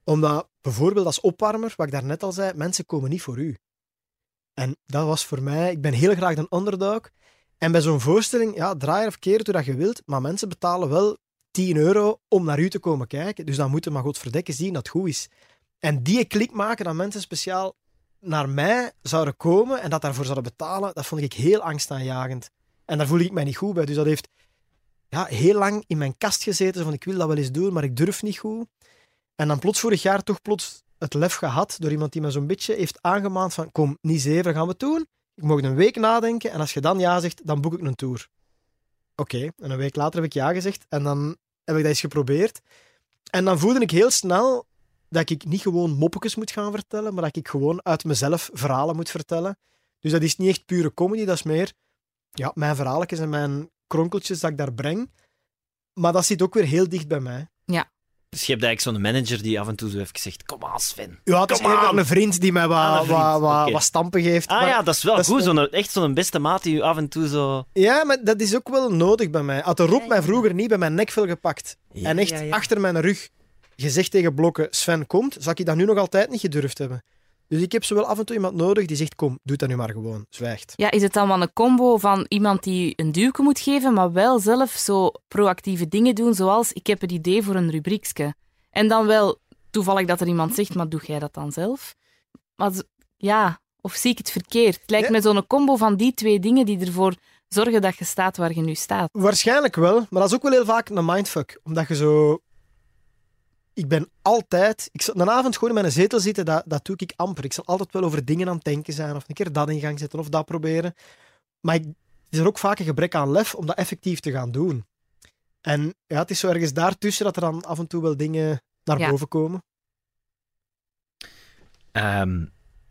Omdat, bijvoorbeeld als opwarmer, wat ik daarnet al zei, mensen komen niet voor u. En dat was voor mij, ik ben heel graag een underdog. En bij zo'n voorstelling, ja, draai of keer hoe dat je wilt, maar mensen betalen wel 10 euro om naar u te komen kijken. Dus dan moeten maar godverdekken zien dat het goed is. En die klik maken dat mensen speciaal naar mij zouden komen en dat daarvoor zouden betalen, dat vond ik heel angstaanjagend. En daar voelde ik mij niet goed bij. Dus dat heeft ja, heel lang in mijn kast gezeten. Van, ik wil dat wel eens doen, maar ik durf niet goed. En dan plots vorig jaar toch plots het lef gehad door iemand die me zo'n beetje heeft aangemaand van kom, niet zeven, gaan we het doen. Ik mocht een week nadenken en als je dan ja zegt, dan boek ik een tour. Oké, en een week later heb ik ja gezegd en dan heb ik dat eens geprobeerd. En dan voelde ik heel snel dat ik niet gewoon moppetjes moet gaan vertellen, maar dat ik gewoon uit mezelf verhalen moet vertellen. Dus dat is niet echt pure comedy, dat is meer ja, mijn verhaaltjes en mijn kronkeltjes dat ik daar breng. Maar dat zit ook weer heel dicht bij mij. Dus je hebt eigenlijk zo'n manager die af en toe zo even zegt, kom aan Sven. Ja, het is eerder een vriend die mij wat, Ah, wat, wat, stampen geeft. Ah Maar- ja, dat is wel dat is goed. echt zo'n beste maat die je af en toe zo... Ja, maar dat is ook wel nodig bij mij. Had de Rob mij vroeger niet bij mijn nekvel gepakt en echt Ja, ja, ja. achter mijn rug gezegd tegen blokken Sven komt, zou ik dat nu nog altijd niet gedurfd hebben. Dus ik heb zo wel af en toe iemand nodig die zegt, kom, doe dat nu maar gewoon. Zwijgt. Ja, is het dan wel een combo van iemand die een duwke moet geven, maar wel zelf zo proactieve dingen doen, zoals ik heb het idee voor een rubriekske. En dan wel toevallig dat er iemand zegt, maar doe jij dat dan zelf? Maar ja, of zie ik het verkeerd? Het lijkt Ja. me zo'n combo van die twee dingen die ervoor zorgen dat je staat waar je nu staat. Waarschijnlijk wel, maar dat is ook wel heel vaak een mindfuck. Omdat je zo... Ik ben altijd... Ik zal een avond gewoon in mijn zetel zitten, dat, dat doe ik amper. Ik zal altijd wel over dingen aan het denken zijn, of een keer dat in gang zetten, of dat proberen. Maar ik, het is er ook vaak een gebrek aan lef om dat effectief te gaan doen. En ja, het is zo ergens daartussen dat er dan af en toe wel dingen naar Ja. boven komen. Ehm,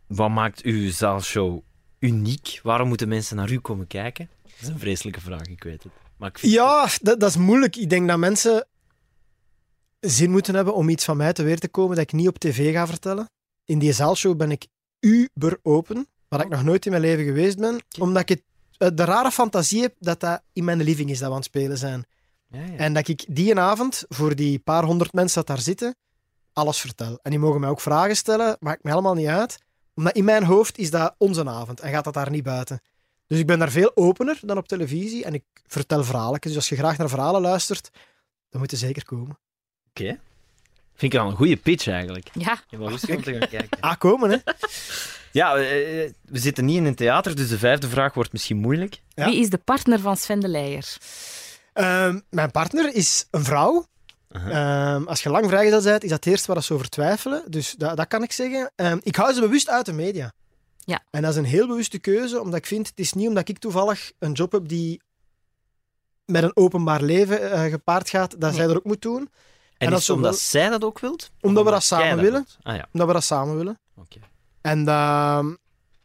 wat maakt uw zaalshow uniek? Waarom moeten mensen naar u komen kijken? Dat is een vreselijke vraag, ik weet het. Maar ik vind Ja, dat, dat is moeilijk. Ik denk dat mensen zin moeten hebben om iets van mij te weten te komen dat ik niet op tv ga vertellen. In die zaalshow ben ik uber open, wat ik nog nooit in mijn leven geweest ben, omdat ik het, eh, de rare fantasie heb dat dat in mijn living is dat we aan het spelen zijn. Ja, ja. En dat ik die avond, voor die paar honderd mensen dat daar zitten, alles vertel. En die mogen mij ook vragen stellen, maakt me helemaal niet uit. Omdat in mijn hoofd is dat onze avond en gaat dat daar niet buiten. Dus ik ben daar veel opener dan op televisie en ik vertel verhalen. Dus als je graag naar verhalen luistert, dan moet je zeker komen. Oké. Vind ik al een goede pitch eigenlijk. Ja, Ik ben rustig om te gaan kijken. Ah, komen, hè? Ja, eh, we zitten niet in een theater, dus de vijfde vraag wordt misschien moeilijk. Ja. wie is de partner van Sven de Leijer? Ehm, mijn partner is een vrouw. Ehm, als je lang vrijgezel bent, is dat het eerste waar ze over twijfelen. Dus dat, dat kan ik zeggen. Ehm, ik hou ze bewust uit de media. Ja. En dat is een heel bewuste keuze, omdat ik vind, het is niet omdat ik toevallig een job heb die met een openbaar leven eh, gepaard gaat, dat Nee. zij dat ook moet doen. En, dat is omdat wel- zij dat ook wilt? Omdat we dat samen willen. Ah ja, Omdat we dat samen willen. oké. En ehm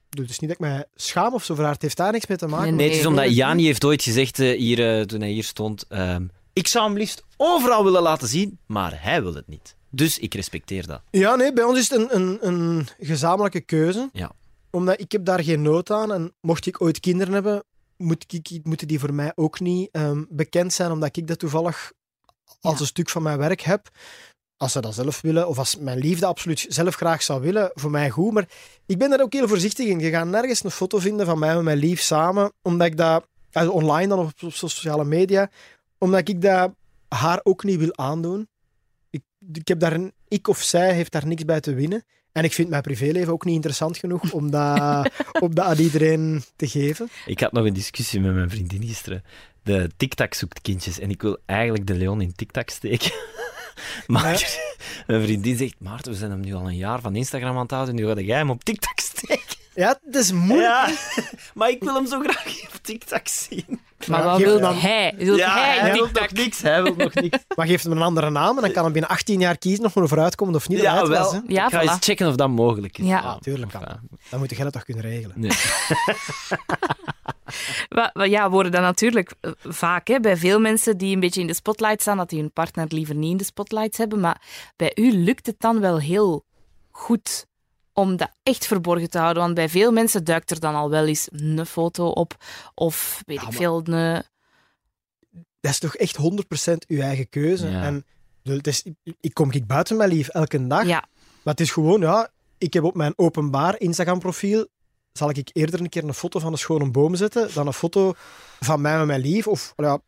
het is niet dat ik mij schaam of zo voor haar. Het heeft daar niks mee te maken. Nee, Nee, het is omdat. Jani heeft ooit gezegd, eh, hier, eh, toen hij hier stond, ehm, ik zou hem liefst overal willen laten zien, maar hij wil het niet. Dus ik respecteer dat. Ja, nee, bij ons is het een, een, een gezamenlijke keuze. Ja. Omdat ik heb daar geen nood aan. En mocht ik ooit kinderen hebben, moet ik, moeten die voor mij ook niet ehm, bekend zijn, omdat ik dat toevallig als Ja. een stuk van mijn werk heb. Als ze dat zelf willen, of als mijn liefde absoluut zelf graag zou willen, voor mij goed. Maar ik ben daar ook heel voorzichtig in. Je gaat nergens een foto vinden van mij met mijn lief samen, omdat ik dat, also online dan of op sociale media, omdat ik dat haar ook niet wil aandoen. Ik, ik, heb daar, een- ik of zij heeft daar niks bij te winnen. En ik vind mijn privéleven ook niet interessant genoeg om dat, om dat aan iedereen te geven. Ik had nog een discussie met mijn vriendin gisteren. De TikTok zoekt kindjes en ik wil eigenlijk de Leon in TikTok steken. maar mijn vriendin zegt, Maarten, we zijn hem nu al een jaar van Instagram aan het houden, nu ga jij hem op TikTok steken. Ja, het is moeilijk. Ja, maar ik wil hem zo graag op TikTok zien. Maar wat wil dan- hij? Wil ja, hij hij wil nog niks. Hij wil nog niks. Maar geef hem een andere naam en dan kan hij binnen 18 jaar kiezen of er vooruit komt of niet. Ja, wel. was. Ja, ik ga voilà. eens checken of dat mogelijk is. Ja. Ja, tuurlijk kan Dan moet jij dat toch kunnen regelen. nee. Ja, worden dat natuurlijk eh, vaak hè, bij veel mensen die een beetje in de spotlight staan, dat die hun partner liever niet in de spotlight hebben. Maar bij u lukt het dan wel heel goed om dat echt verborgen te houden. Want bij veel mensen duikt er dan al wel eens een foto op of weet ik veel, een... Dat is toch echt 100% uw eigen keuze. Ja. En dus het is, ik- ik kom ik buiten mijn lief elke dag. Ja, Maar het is gewoon, ja, ik heb op mijn openbaar Instagram-profiel, zal ik eerder een keer een foto van een schone boom zetten dan een foto van mij met mijn lief. Of, ja,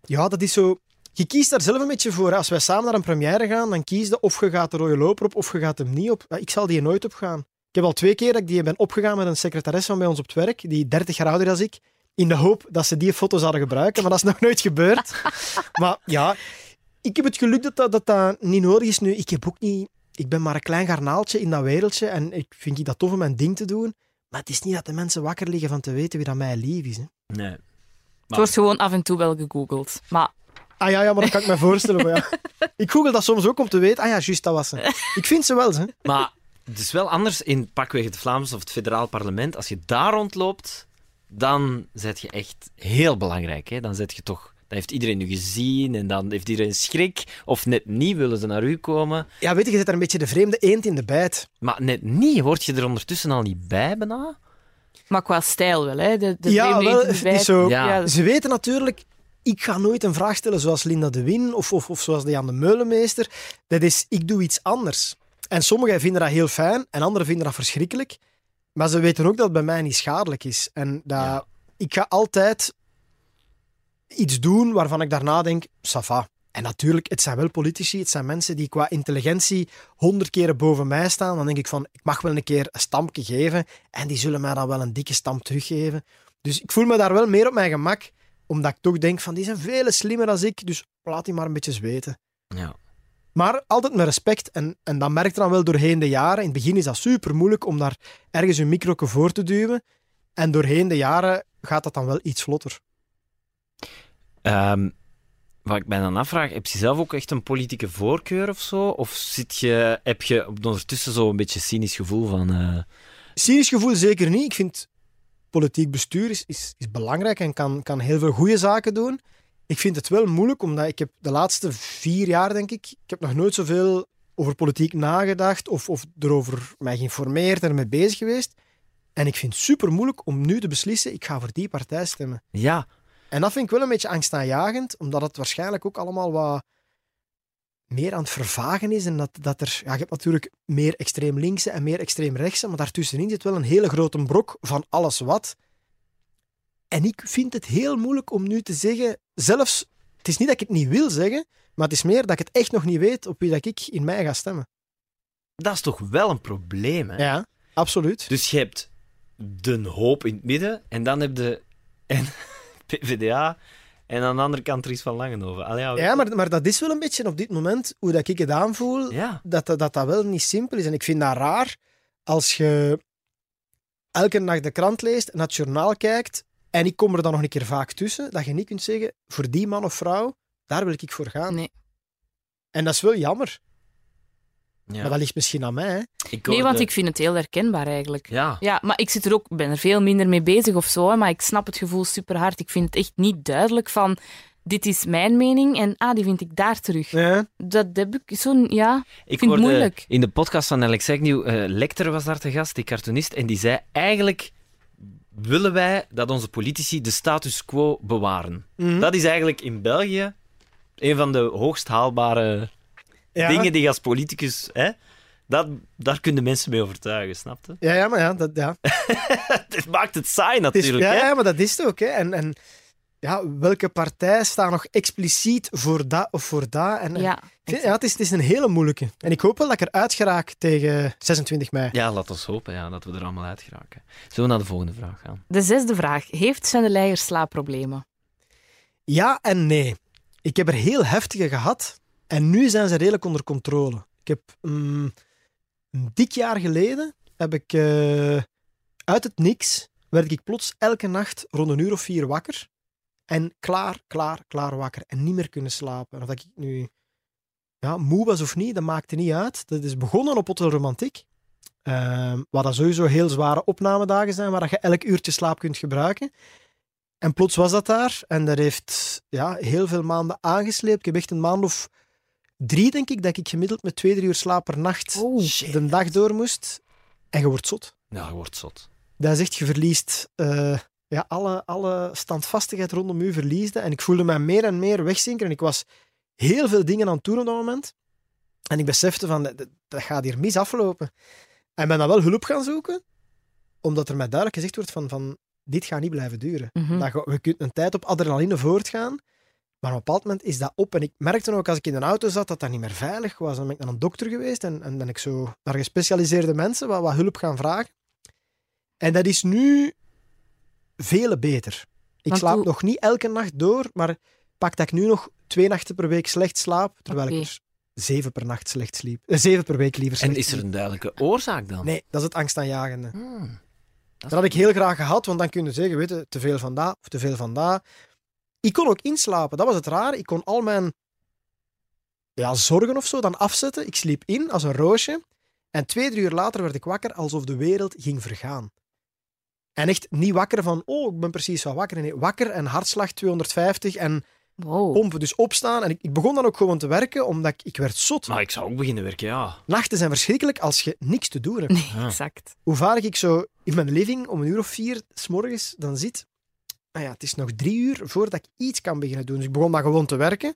ja, dat is zo... Je kiest daar zelf een beetje voor. Als wij samen naar een première gaan, dan kies je of je gaat de rode loper op of je gaat hem niet op. Ja, Ik zal die nooit opgaan. Ik heb al twee keer dat ik die ben opgegaan met een secretaris van bij ons op het werk, die 30 jaar ouder is dan ik, in de hoop dat ze die foto zouden gebruiken, maar dat is nog nooit gebeurd. maar ja, ik heb het geluk dat dat, dat dat niet nodig is nu. Ik heb ook niet ik ben maar een klein garnaaltje in dat wereldje en ik vind ik dat tof om mijn ding te doen. Maar het is niet dat de mensen wakker liggen van te weten wie dat mij lief is. Hè. nee. het wordt gewoon af en toe wel gegoogeld. Maar Ah ja, ja, maar dat kan ik me voorstellen. Maar ja. Ik google dat soms ook om te weten. Ah ja, juist, dat was ze. Ik vind ze wel, hè. Maar het is wel anders in pakweg het Vlaams of het federaal parlement. Als je daar rondloopt, dan zet je echt heel belangrijk. Hè? Dan zet je toch... Dan heeft iedereen u gezien en dan heeft iedereen schrik. Of net niet willen ze naar u komen. Ja, weet je, je zit daar een beetje de vreemde eend in de bijt. Maar net niet, hoort je er ondertussen al niet bij bijna? Maar qua stijl wel, hè? De, de ja, wel, is zo. Ja. Ze weten natuurlijk, ik ga nooit een vraag stellen zoals Linda de Win of, of, of zoals Jan de Meulenmeester. Dat is, ik doe iets anders. En sommigen vinden dat heel fijn en anderen vinden dat verschrikkelijk. Maar ze weten ook dat het bij mij niet schadelijk is. En dat Ja. ik ga altijd iets doen waarvan ik daarna denk, ça va. En natuurlijk, het zijn wel politici, het zijn mensen die qua intelligentie honderd keren boven mij staan. Dan denk ik van, ik mag wel een keer een stampje geven en die zullen mij dan wel een dikke stamp teruggeven. Dus ik voel me daar wel meer op mijn gemak, omdat ik toch denk van, die zijn veel slimmer dan ik, dus laat die maar een beetje zweten. Ja. Maar altijd met respect. En, en dat merk je dan wel doorheen de jaren. In het begin is dat super moeilijk om daar ergens een micro voor te duwen. En doorheen de jaren gaat dat dan wel iets vlotter. Ehm, wat ik mij dan afvraag, heb je zelf ook echt een politieke voorkeur of zo? Of zit je, heb je ondertussen zo een beetje cynisch gevoel van... eh, Cynisch gevoel zeker niet. Ik vind politiek bestuur is, is, is belangrijk en kan, kan heel veel goede zaken doen. Ik vind het wel moeilijk, omdat ik heb de laatste vier jaar, denk ik, ik heb nog nooit zoveel over politiek nagedacht of, of erover mij geïnformeerd en ermee bezig geweest. En ik vind het super moeilijk om nu te beslissen, ik ga voor die partij stemmen. Ja, En dat vind ik wel een beetje angstaanjagend, omdat het waarschijnlijk ook allemaal wat meer aan het vervagen is. En dat, dat er, ja, je hebt natuurlijk meer extreem linkse en meer extreem rechtse, maar daartussenin zit wel een hele grote brok van alles wat. En ik vind het heel moeilijk om nu te zeggen, zelfs, het is niet dat ik het niet wil zeggen, maar het is meer dat ik het echt nog niet weet op wie dat ik in mei ga stemmen. dat is toch wel een probleem, hè? Ja, absoluut. Dus je hebt de hoop in het midden en dan heb je en PvdA en aan de andere kant Dries van Langenhoven. Allee, ja, Ja, maar, maar dat is wel een beetje op dit moment hoe dat ik het aanvoel. Ja, dat, dat, dat dat wel niet simpel is. En ik vind dat raar als je elke dag de krant leest en naar het journaal kijkt en ik kom er dan nog een keer vaak tussen, dat je niet kunt zeggen, voor die man of vrouw, daar wil ik voor gaan. Nee. En dat is wel jammer. Ja. Maar dat ligt misschien aan mij. Hè. Ik Nee, want ik vind het heel herkenbaar eigenlijk. Ja, Ja, maar ik zit er ook, ben er veel minder mee bezig of zo, maar ik snap het gevoel super hard. Ik vind het echt niet duidelijk van, dit is mijn mening en ah, die vind ik daar terug. Ja. Dat heb ik zo'n, ja, ik vind het moeilijk. in de podcast van Alex Agnew, eh Lecter was daar te gast, die cartoonist, en die zei eigenlijk willen wij dat onze politici de status quo bewaren. Mhm. Dat is eigenlijk in België een van de hoogst haalbare Ja. dingen die je als politicus... Hè, dat, daar kunnen mensen mee overtuigen, snap je? Ja, ja, maar ja, dat, ja. Het maakt het saai Het is, natuurlijk. ja, hè? ja, maar dat is het ook. Hè. En, en ja, welke partij staat nog expliciet voor dat of voor dat? En, Ja, vind- ja, het, is, het is een hele moeilijke. En ik hoop wel dat ik eruit geraak tegen 26 mei. Ja, laat ons hopen ja, dat we er allemaal uit geraken. Zullen we naar de volgende vraag gaan? De zesde vraag. Heeft Sven de Leijer slaapproblemen? Ja en nee. Ik heb er heel heftige gehad en nu zijn ze redelijk onder controle. Ik heb mm, een dik jaar geleden heb ik eh, uit het niks werd ik plots elke nacht rond een uur of vier wakker en klaar, klaar, klaar wakker en niet meer kunnen slapen. Of dat ik nu ja, moe was of niet, dat maakte niet uit. Dat is begonnen op Hotel Romantiek. Ehm waar dat sowieso heel zware opnamedagen zijn, waar dat je elk uurtje slaap kunt gebruiken. En plots was dat daar. En dat heeft ja, heel veel maanden aangesleept. Ik heb echt een maand of drie, denk ik, dat ik gemiddeld met twee, drie uur slaap per nacht de dag door moest. En je wordt zot. Ja, je wordt zot. Dat is echt, je verliest eh, ja, alle, alle standvastigheid rondom u verliesde. En ik voelde mij meer en meer wegzinken. En ik was heel veel dingen aan het doen op dat moment. En ik besefte van, dat, dat gaat hier mis aflopen. En ben dan wel hulp gaan zoeken, omdat er mij duidelijk gezegd wordt van, van dit gaat niet blijven duren. Mhm. Dat je, je kunt een tijd op adrenaline voortgaan, maar op een bepaald moment is dat op. En ik merkte ook als ik in een auto zat dat dat niet meer veilig was. Dan ben ik naar een dokter geweest en, en ben ik zo naar gespecialiseerde mensen wat, wat hulp gaan vragen. En dat is nu vele beter. Ik Want slaap hoe- nog niet elke nacht door, maar pak dat ik nu nog twee nachten per week slecht slaap, terwijl ik er zeven per nacht slecht sliep. Eh, zeven per week liever En is er een duidelijke oorzaak dan? Nee, dat is het angstaanjagende. Hmm. Dat had ik heel graag gehad, want dan kun je zeggen, weet je, te veel van dat of te veel van dat. Ik kon ook inslapen, dat was het raar. Ik kon al mijn ja, zorgen of zo dan afzetten. Ik sliep in als een roosje. En twee, drie uur later werd ik wakker alsof de wereld ging vergaan. En echt niet wakker van, oh, ik ben precies wel wakker. Nee, wakker en hartslag 250 en Wow. pompen. Dus opstaan. En ik, ik begon dan ook gewoon te werken, omdat ik, ik werd zot. Maar ik zou ook beginnen werken, ja. Nachten zijn verschrikkelijk als je niks te doen hebt. Nee, exact. hoe vaak ik zo in mijn living om een uur of vier s morgens dan zit. Nou ja, het is nog drie uur voordat ik iets kan beginnen doen. Dus ik begon maar gewoon te werken.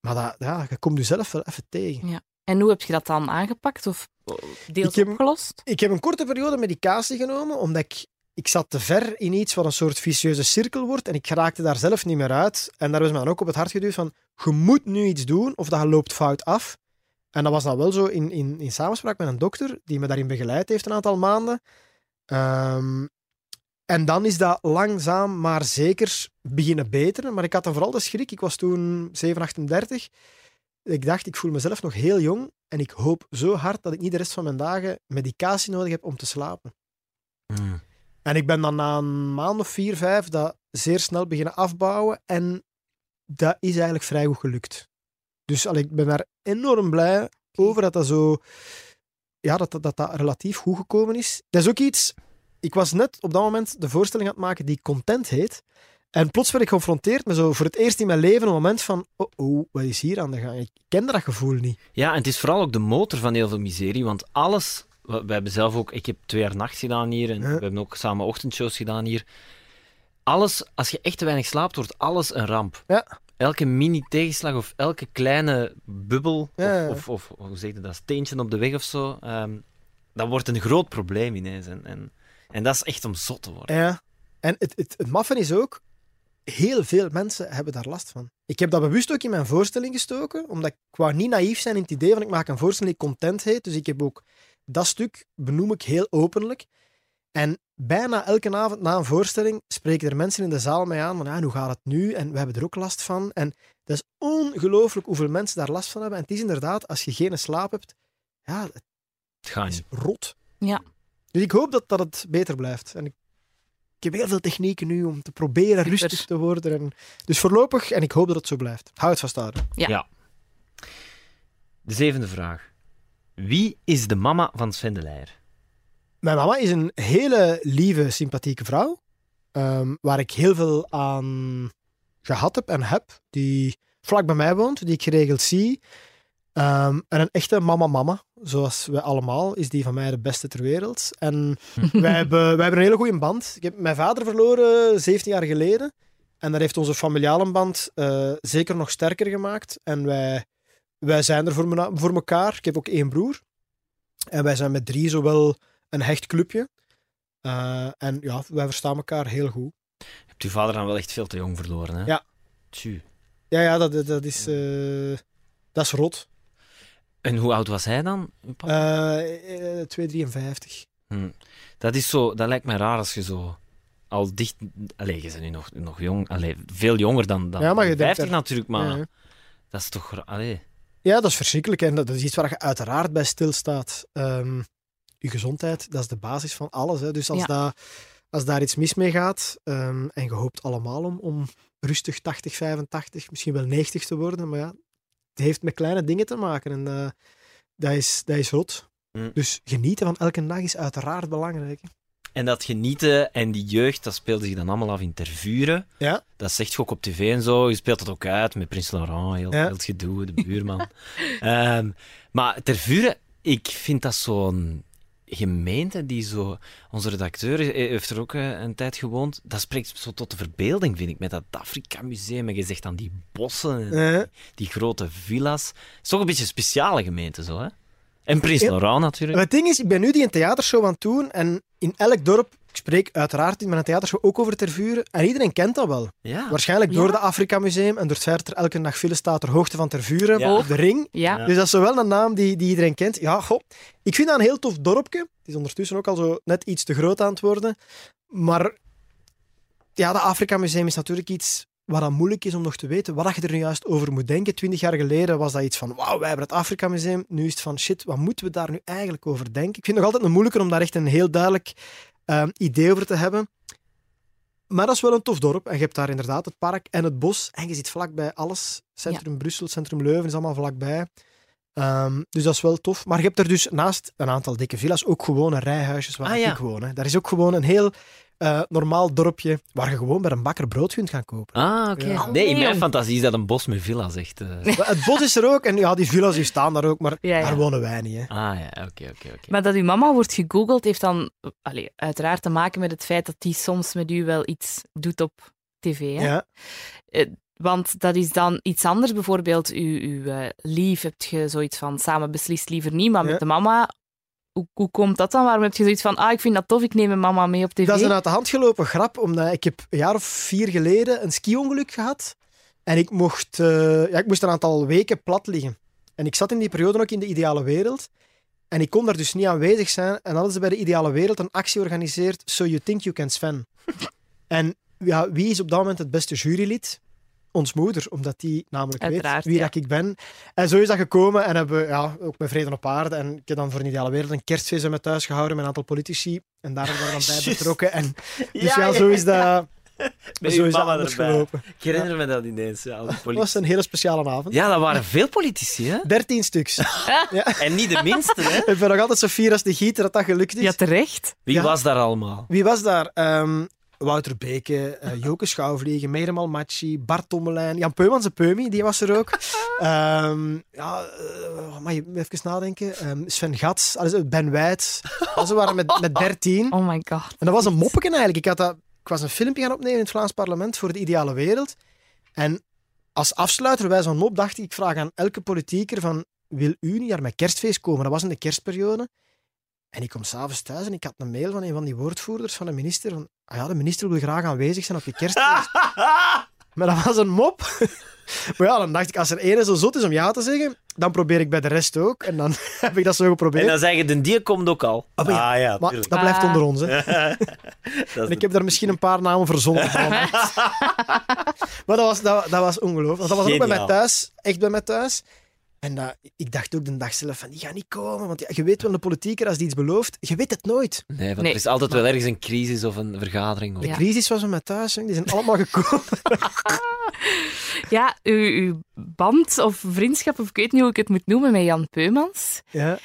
Maar dat, ja, je komt jezelf wel even tegen. En hoe heb je dat dan aangepakt? Of deels Ik heb- opgelost? Ik heb een korte periode medicatie genomen, omdat ik, ik zat te ver in iets wat een soort vicieuze cirkel wordt en ik raakte daar zelf niet meer uit. En daar was me dan ook op het hart geduwd van, je moet nu iets doen of dat loopt fout af. En dat was dan wel zo in, in, in samenspraak met een dokter, die me daarin begeleid heeft een aantal maanden. Ehm, en dan is dat langzaam maar zeker beginnen beteren. Maar ik had dan vooral de schrik, ik was toen 7, 38. Ik dacht, ik voel mezelf nog heel jong en ik hoop zo hard dat ik niet de rest van mijn dagen medicatie nodig heb om te slapen. Mm. En ik ben dan na een maand of vier, vijf dat zeer snel beginnen afbouwen. En dat is eigenlijk vrij goed gelukt. Dus allee, ik ben daar enorm blij over dat dat zo... Ja, dat dat, dat dat relatief goed gekomen is. Dat is ook iets... Ik was net op dat moment de voorstelling aan het maken die Content heet. En plots werd ik geconfronteerd met zo voor het eerst in mijn leven een moment van... Oh, oh wat is hier aan de gang? Ik ken dat gevoel niet. Ja, en het is vooral ook de motor van heel veel miserie, want alles... We we hebben zelf ook... Ik heb twee jaar nacht gedaan hier en Ja. we hebben ook samen ochtendshows gedaan hier. Alles, als je echt te weinig slaapt, wordt alles een ramp. Ja. Elke mini-tegenslag of elke kleine bubbel, Ja, ja. of, of, of hoe zeg je dat, steentje op de weg of zo, ehm, dat wordt een groot probleem ineens. En, en, en dat is echt om zot te worden. Ja. En het, het, het maffe is ook, heel veel mensen hebben daar last van. Ik heb dat bewust ook in mijn voorstelling gestoken, omdat ik wou niet naïef zijn in het idee van ik maak een voorstelling die content heet. Dus ik heb ook dat stuk benoem ik heel openlijk. En bijna elke avond na een voorstelling spreken er mensen in de zaal mij aan van ja, hoe gaat het nu? En we hebben er ook last van. En dat is ongelooflijk hoeveel mensen daar last van hebben. En het is inderdaad, als je geen slaap hebt, ja, het Het gaat is rot. Ja. Dus ik hoop dat, dat het beter blijft. En ik, ik heb heel veel technieken nu om te proberen rustig te worden. En, dus voorlopig, en ik hoop dat het zo blijft. Hou het vasthouden. De zevende vraag. Wie is de mama van Sven de Leijer? Mijn mama is een hele lieve, sympathieke vrouw. ehm, waar ik heel veel aan gehad heb en heb. Die vlak bij mij woont, die ik geregeld zie. Ehm, en een echte mama-mama, zoals wij allemaal, is die van mij de beste ter wereld. En wij, hebben, wij hebben een hele goede band. Ik heb mijn vader verloren 17 jaar geleden. En dat heeft onze familiale band eh, zeker nog sterker gemaakt. En wij, wij zijn er voor, me- voor elkaar. Ik heb ook één broer. En wij zijn met drie zowel een hecht clubje. Eh, en ja, wij verstaan elkaar heel goed. Je hebt uw vader dan wel echt veel te jong verloren, hè? Ja. Tju. Ja, ja dat, dat, is, eh, dat is rot. En hoe oud was hij dan? Eh, eh, 253. Hm. Dat is zo, dat lijkt mij raar als je zo al dicht. Allee, je bent nu nog, nog jong, allee, veel jonger dan, dan Ja, maar je denkt 50 er- natuurlijk, maar Ja. dat is toch. Allee. Ja, dat is verschrikkelijk. En dat is iets waar je uiteraard bij stilstaat. Ehm je gezondheid, dat is de basis van alles. Hè. Dus als, Ja. dat, als daar iets mis mee gaat, ehm, en je hoopt allemaal om, om rustig 80, 85, misschien wel 90 te worden, maar ja, heeft met kleine dingen te maken. En eh, dat, is, dat is rot. Mm. Dus genieten van elke dag is uiteraard belangrijk. hè. En dat genieten en die jeugd, dat speelde zich dan allemaal af in Tervuren. Ja. Dat zegt je ook op tv en zo. Je speelt dat ook uit met Prins Laurent, heel, Ja. heel het gedoe, de buurman. Ehm, maar Tervuren, ik vind dat zo'n gemeente die zo... Onze redacteur heeft er ook eh, een tijd gewoond. Dat spreekt zo tot de verbeelding, vind ik, met dat Afrika-museum. En je zegt dan die bossen en Eh, die grote villa's. Het is toch een beetje een speciale gemeente, zo, hè? En Prins. Laurent natuurlijk. Het ding is, ik ben nu die een theatershow aan het doen en in elk dorp, ik spreek uiteraard in mijn theatershow ook over Tervuren en iedereen kent dat wel. Ja. Waarschijnlijk door Ja. de Afrika Museum en door het feit dat er elke dag file staat ter hoogte van Tervuren Ja. op de ring. Ja. Ja. Dus dat is wel een naam die, die iedereen kent. Ja, goh. Ik vind dat een heel tof dorpje. Het is ondertussen ook al zo net iets te groot aan het worden. Maar ja, dat Afrika Museum is natuurlijk iets waar dat moeilijk is om nog te weten wat je er nu juist over moet denken. Twintig jaar geleden was dat iets van, wauw, wij hebben het Afrika Museum. Nu is het van, shit, wat moeten we daar nu eigenlijk over denken? Ik vind het nog altijd een moeilijker om daar echt een heel duidelijk eh, idee over te hebben. Maar dat is wel een tof dorp. En je hebt daar inderdaad het park en het bos. En je zit vlakbij alles. Centrum Brussel, Centrum Leuven is allemaal vlakbij. Ehm, dus dat is wel tof. Maar je hebt er dus naast een aantal dikke villa's ook gewone rijhuisjes waar Ah, ik ja. woon. Hè. Daar is ook gewoon een heel eh, normaal dorpje waar je gewoon bij een bakker brood kunt gaan kopen. Ah, oké. Ja. Nee, in mijn fantasie is dat een bos met villa's, echt. eh. Maar het bos is er ook. En ja, die villa's die staan daar ook. Maar Ja, ja. daar wonen wij niet. Hè. Ah ja, oké, oké, oké. Maar dat uw mama wordt gegoogeld, heeft dan allee, uiteraard te maken met het feit dat die soms met u wel iets doet op tv. Hè? Ja. Want dat is dan iets anders. Bijvoorbeeld, uw, eh, lief, heb je zoiets van samen beslist liever niet, maar Ja. met de mama. Hoe, hoe komt dat dan? Waarom heb je zoiets van, ah, ik vind dat tof, ik neem mijn mama mee op tv? Dat is een uit de hand gelopen grap, omdat ik heb een jaar of vier geleden een ski-ongeluk gehad. En ik mocht, eh, ja, ik moest een aantal weken plat liggen. En ik zat in die periode ook in de ideale wereld. En ik kon daar dus niet aanwezig zijn. En hadden ze bij de ideale wereld een actie georganiseerd, So You Think You Can Sven. en ja, wie is op dat moment het beste jurylid? Ons moeder, omdat die namelijk Uiteraard, weet wie ja. dat ik ben. En zo is dat gekomen. En hebben we ja, ook met Vrede op Aarde. En ik heb dan voor een ideale wereld een kerstfeest bij me thuis gehouden met een aantal politici. En daar waren we dan bij betrokken. En dus ja, zo is dat, Met zo uw is dat mama erbij. gelopen. Ik herinner me dat ineens. Ja, Dat was een hele speciale avond. ja, dat waren veel politici, hè? Dertien stuks. En niet de minste, hè? Ik ben nog altijd zo fier als de gieter dat dat gelukt is. Ja, terecht. Wie Ja. was daar allemaal? Wie was daar? Ehm, Wouter Beke, eh Joke Schouwvliegen, Merem Almachi, Bart Tommelijn, Jan Peumans, de Peumi, die was er ook. Ehm, ja, eh, mag je even nadenken? Ehm, Sven Gats, alles, Ben Wijt. Ze waren met, met 13. Oh my god. En dat was een moppeken eigenlijk. Ik, had dat, ik was een filmpje gaan opnemen in het Vlaams parlement voor de ideale wereld. En als afsluiter bij zo'n mop dacht ik, ik vraag aan elke politieker van, wil u niet naar mijn kerstfeest komen? Dat was in de kerstperiode. En ik kom s'avonds thuis en ik had een mail van een van die woordvoerders van de minister. Van, ah ja, de minister wil graag aanwezig zijn op je kerstfeest. maar dat was een mop. maar ja, dan dacht ik, als er ene zo zot is om ja te zeggen, dan probeer ik bij de rest ook. En dan heb ik dat zo geprobeerd. En dan zeggen de die komt ook al. Ah, maar ja, ah ja, maar dat blijft Ah. onder ons. Hè. Is En ik heb daar misschien een paar namen verzonnen. maar dat was, dat, dat was ongelooflijk. Dat was ook bij mij thuis. Echt bij mij thuis. En dat, ik dacht ook de dag zelf van, die gaat niet komen. Want ja, je weet wel, de politieker, als die iets belooft, je weet het nooit. Nee, want Nee. er is altijd wel ergens een crisis of een vergadering. Of... De Ja. crisis was mij thuis. hè. Die zijn allemaal gekomen. Ja, uw, uw band of vriendschap, of ik weet niet hoe ik het moet noemen, met Jan Peumans. Ja.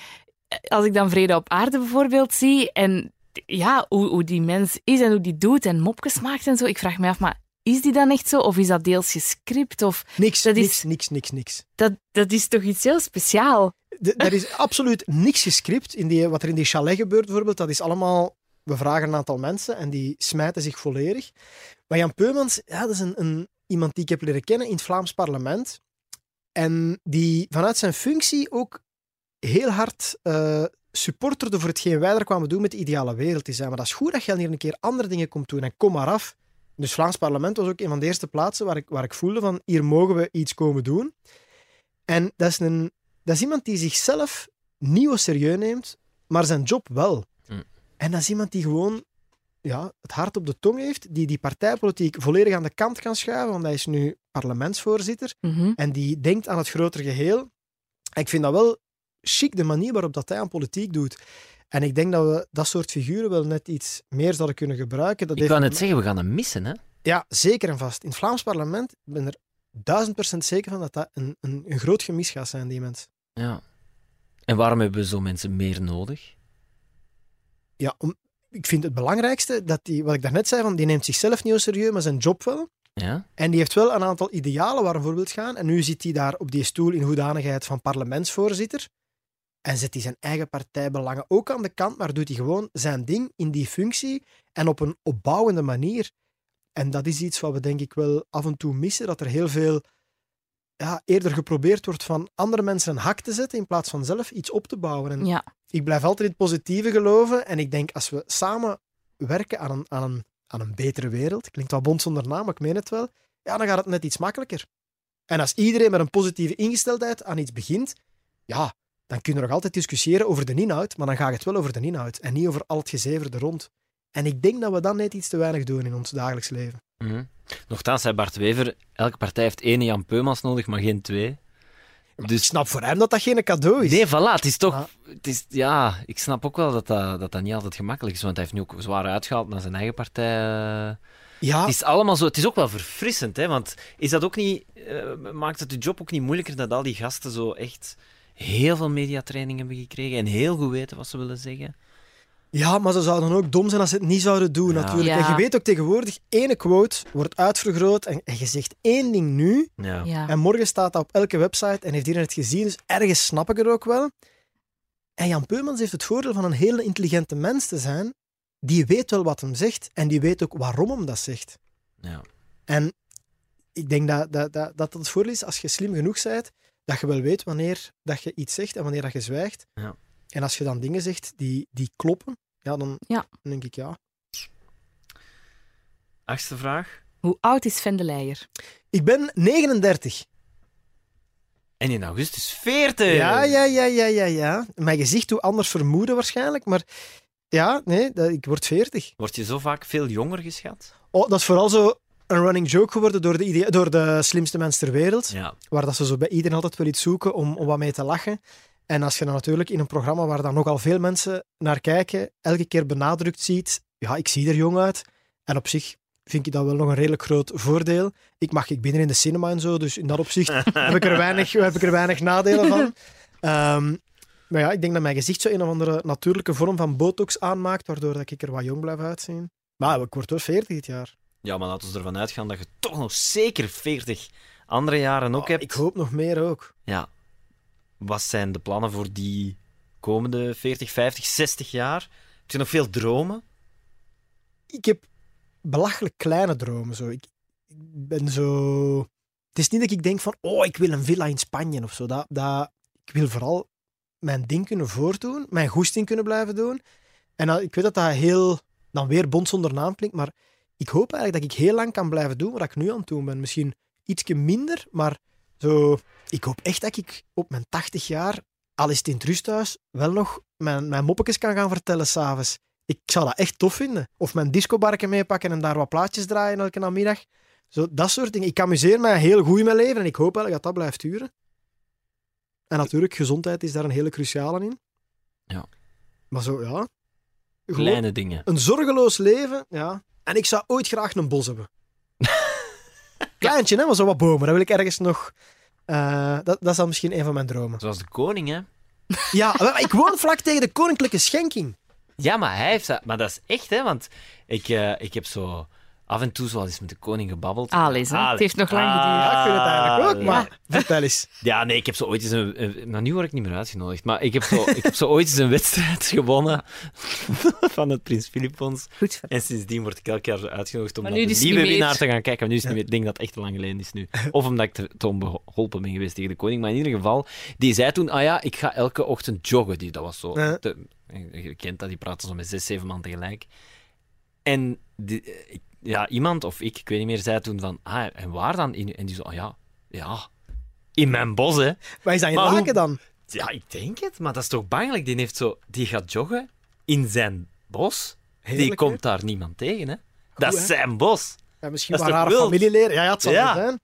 Als ik dan Vrede op Aarde bijvoorbeeld zie en ja, hoe, hoe die mens is en hoe die doet en mopjes maakt en zo, ik vraag me af, maar is die dan echt zo? Of is dat deels gescript? Of Niks, Dat is- niks, niks, niks, niks. dat, dat is toch iets heel speciaal? De- er is absoluut niks gescript. In die, wat er in die chalet gebeurt bijvoorbeeld, dat is allemaal... We vragen een aantal mensen en die smijten zich volledig. Maar Jan Peumans, ja, dat is een, een, iemand die ik heb leren kennen in het Vlaams parlement. En die vanuit zijn functie ook heel hard eh, supporterde voor hetgeen wij er kwamen doen met de ideale wereld. Die zei, maar dat is goed dat je dan hier een keer andere dingen komt doen en kom maar af. Dus Vlaams parlement was ook een van de eerste plaatsen waar ik, waar ik voelde van, hier mogen we iets komen doen. En dat is, een, dat is iemand die zichzelf niet au serieus neemt, maar zijn job wel. Hm. En dat is iemand die gewoon ja, het hart op de tong heeft, die die partijpolitiek volledig aan de kant kan schuiven, want hij is nu parlementsvoorzitter Mhm. en die denkt aan het grotere geheel. En ik vind dat wel chic, de manier waarop dat hij aan politiek doet. En ik denk dat we dat soort figuren wel net iets meer zouden kunnen gebruiken. Dat Ik wou net zeggen, we gaan hem missen, hè? Ja, zeker en vast. In het Vlaams parlement ik ben er duizend procent zeker van dat dat een, een, een groot gemis gaat zijn, die mens. Ja. En waarom hebben we zo mensen meer nodig? Ja, om, ik vind het belangrijkste dat die, wat ik daarnet zei, van, die neemt zichzelf niet serieus, maar zijn job wel. Ja? En die heeft wel een aantal idealen waar een voorbeeld gaan. En nu zit hij daar op die stoel in hoedanigheid van parlementsvoorzitter. En zet hij zijn eigen partijbelangen ook aan de kant, maar doet hij gewoon zijn ding in die functie en op een opbouwende manier. En dat is iets wat we denk ik wel af en toe missen, dat er heel veel ja, eerder geprobeerd wordt van andere mensen een hak te zetten in plaats van zelf iets op te bouwen. En Ja. ik blijf altijd in het positieve geloven. En ik denk, als we samen werken aan een, aan een, aan een betere wereld, klinkt wel bond zonder naam, maar ik meen het wel, ja, dan gaat het net iets makkelijker. En als iedereen met een positieve ingesteldheid aan iets begint, ja, dan kun je nog altijd discussiëren over de inhoud, maar dan gaat het wel over de inhoud en niet over al het gezever er rond. En ik denk dat we dan net iets te weinig doen in ons dagelijks leven. Mhm. Nochtans, zei Bart Wever, elke partij heeft één Jan Peumans nodig, maar geen twee. Ik Dus snap voor hem dat dat geen cadeau is. Nee, voilà, het is toch... Ja. Het is, ja, ik snap ook wel dat dat, dat dat niet altijd gemakkelijk is, want hij heeft nu ook zwaar uitgehaald naar zijn eigen partij. eh. ja, Het is allemaal zo... Het is ook wel verfrissend, hè, want is dat ook niet... eh, maakt het de job ook niet moeilijker dat al die gasten zo echt heel veel mediatraining hebben gekregen en heel goed weten wat ze willen zeggen? Ja, maar ze zouden ook dom zijn als ze het niet zouden doen, Ja. natuurlijk. Ja. En je weet ook tegenwoordig, ene quote wordt uitvergroot en, en je zegt één ding nu Ja. Ja. en morgen staat dat op elke website en heeft iedereen het gezien, dus ergens snap ik het ook wel. En Jan Peumans heeft het voordeel van een hele intelligente mens te zijn, die weet wel wat hem zegt en die weet ook waarom hem dat zegt. ja. En ik denk dat dat, dat, dat het voordeel is als je slim genoeg bent, dat je wel weet wanneer dat je iets zegt en wanneer dat je zwijgt. Ja. En als je dan dingen zegt die, die kloppen, ja, dan, Ja. dan denk ik ja. Achtste vraag. Hoe oud is Sven de Leijer? Ik ben 39. En in augustus 40. Ja, ja, ja, ja, ja, ja. Mijn gezicht doet anders vermoeden waarschijnlijk, maar ja, nee, dat, ik word 40. Word je zo vaak veel jonger geschat? Oh, dat is vooral zo een running joke geworden door de, door de slimste mensen ter wereld. Ja. Waar dat ze zo bij iedereen altijd wel iets zoeken om, om wat mee te lachen. En als je dan natuurlijk in een programma waar dan nogal veel mensen naar kijken, elke keer benadrukt ziet, ja, ik zie er jong uit. En op zich vind ik dat wel nog een redelijk groot voordeel. Ik mag ik binnen in de cinema en zo, dus in dat opzicht heb, ik er weinig, heb ik er weinig nadelen van. Ehm, maar ja, ik denk dat mijn gezicht zo een of andere natuurlijke vorm van botox aanmaakt, waardoor dat ik er wat jong blijf uitzien. Maar ik word wel 40 dit jaar. Ja, maar laten we ervan uitgaan dat je toch nog zeker 40 andere jaren ook Oh, hebt. Ik hoop nog meer ook. Ja. Wat zijn de plannen voor die komende 40, 50, 60 jaar? Heb je nog veel dromen? ik heb belachelijk kleine dromen. Zo. Ik, ik ben zo... Het is niet dat ik denk van, oh, ik wil een villa in Spanje of zo. Dat, dat, ik wil vooral mijn ding kunnen voortdoen, mijn goesting kunnen blijven doen. En dat- ik weet dat dat heel, dan weer bond zonder naam klinkt, maar ik hoop eigenlijk dat ik heel lang kan blijven doen wat ik nu aan het doen ben. Misschien ietsje minder, maar zo... Ik hoop echt dat ik op mijn 80 jaar, al is het in het rusthuis, wel nog mijn, mijn moppetjes kan gaan vertellen s'avonds. Ik zou dat echt tof vinden. Of mijn discobarken meepakken en daar wat plaatjes draaien elke namiddag. Zo, dat soort dingen. Ik amuseer mij heel goed in mijn leven en ik hoop eigenlijk dat dat blijft duren. En natuurlijk, gezondheid is daar een hele cruciale in. Ja. Maar zo, ja. Gewoon Kleine dingen. Een zorgeloos leven, ja. En ik zou ooit graag een bos hebben. Kleintje, hè, maar zo wat bomen. Dat wil ik ergens nog... eh, dat, dat is dan misschien een van mijn dromen. Zoals de koning, hè? Ja, maar ik woon vlak tegen de koninklijke schenking. Ja, maar hij heeft dat... Maar dat is echt, hè? Want ik, eh, ik heb zo af en toe zo al eens met de koning gebabbeld. Alice, hè? Het heeft nog lang geduurd. Ja, ik vind het eigenlijk ook, Ah, maar vertel eens. Ja, nee, ik heb zo ooit eens een... een- Nou, nu word ik niet meer uitgenodigd, maar ik heb zo, ik heb zo ooit eens een wedstrijd gewonnen van het Prins Philipons. Goed. En sindsdien word ik elk jaar zo uitgenodigd om naar de nieuwe winnaar te gaan kijken. Maar nu is het niet meer. Ik denk dat het echt te lang geleden is nu. Of omdat ik te, te onbeholpen ben geweest tegen de koning. Maar in ieder geval, die zei toen, ah ja, ik ga elke ochtend joggen. Die, dat was zo... Te- je kent dat, die praten zo met zes, zeven man tegelijk. En die, eh, ik- ja, iemand, of ik, ik weet niet meer, zei toen van, ah, en waar dan? In, en die zo, ah ja, ja, in mijn bos, hè. Wat is dat in hoe- Laken dan? Ja, ik denk het, maar dat is toch bangelijk. Die, heeft zo, die gaat joggen in zijn bos. die komt daar niemand tegen, hè. dat is hè? zijn bos. Ja, misschien wel toch rare wild? familieleden. Ja, ja, het zal Ja. zijn.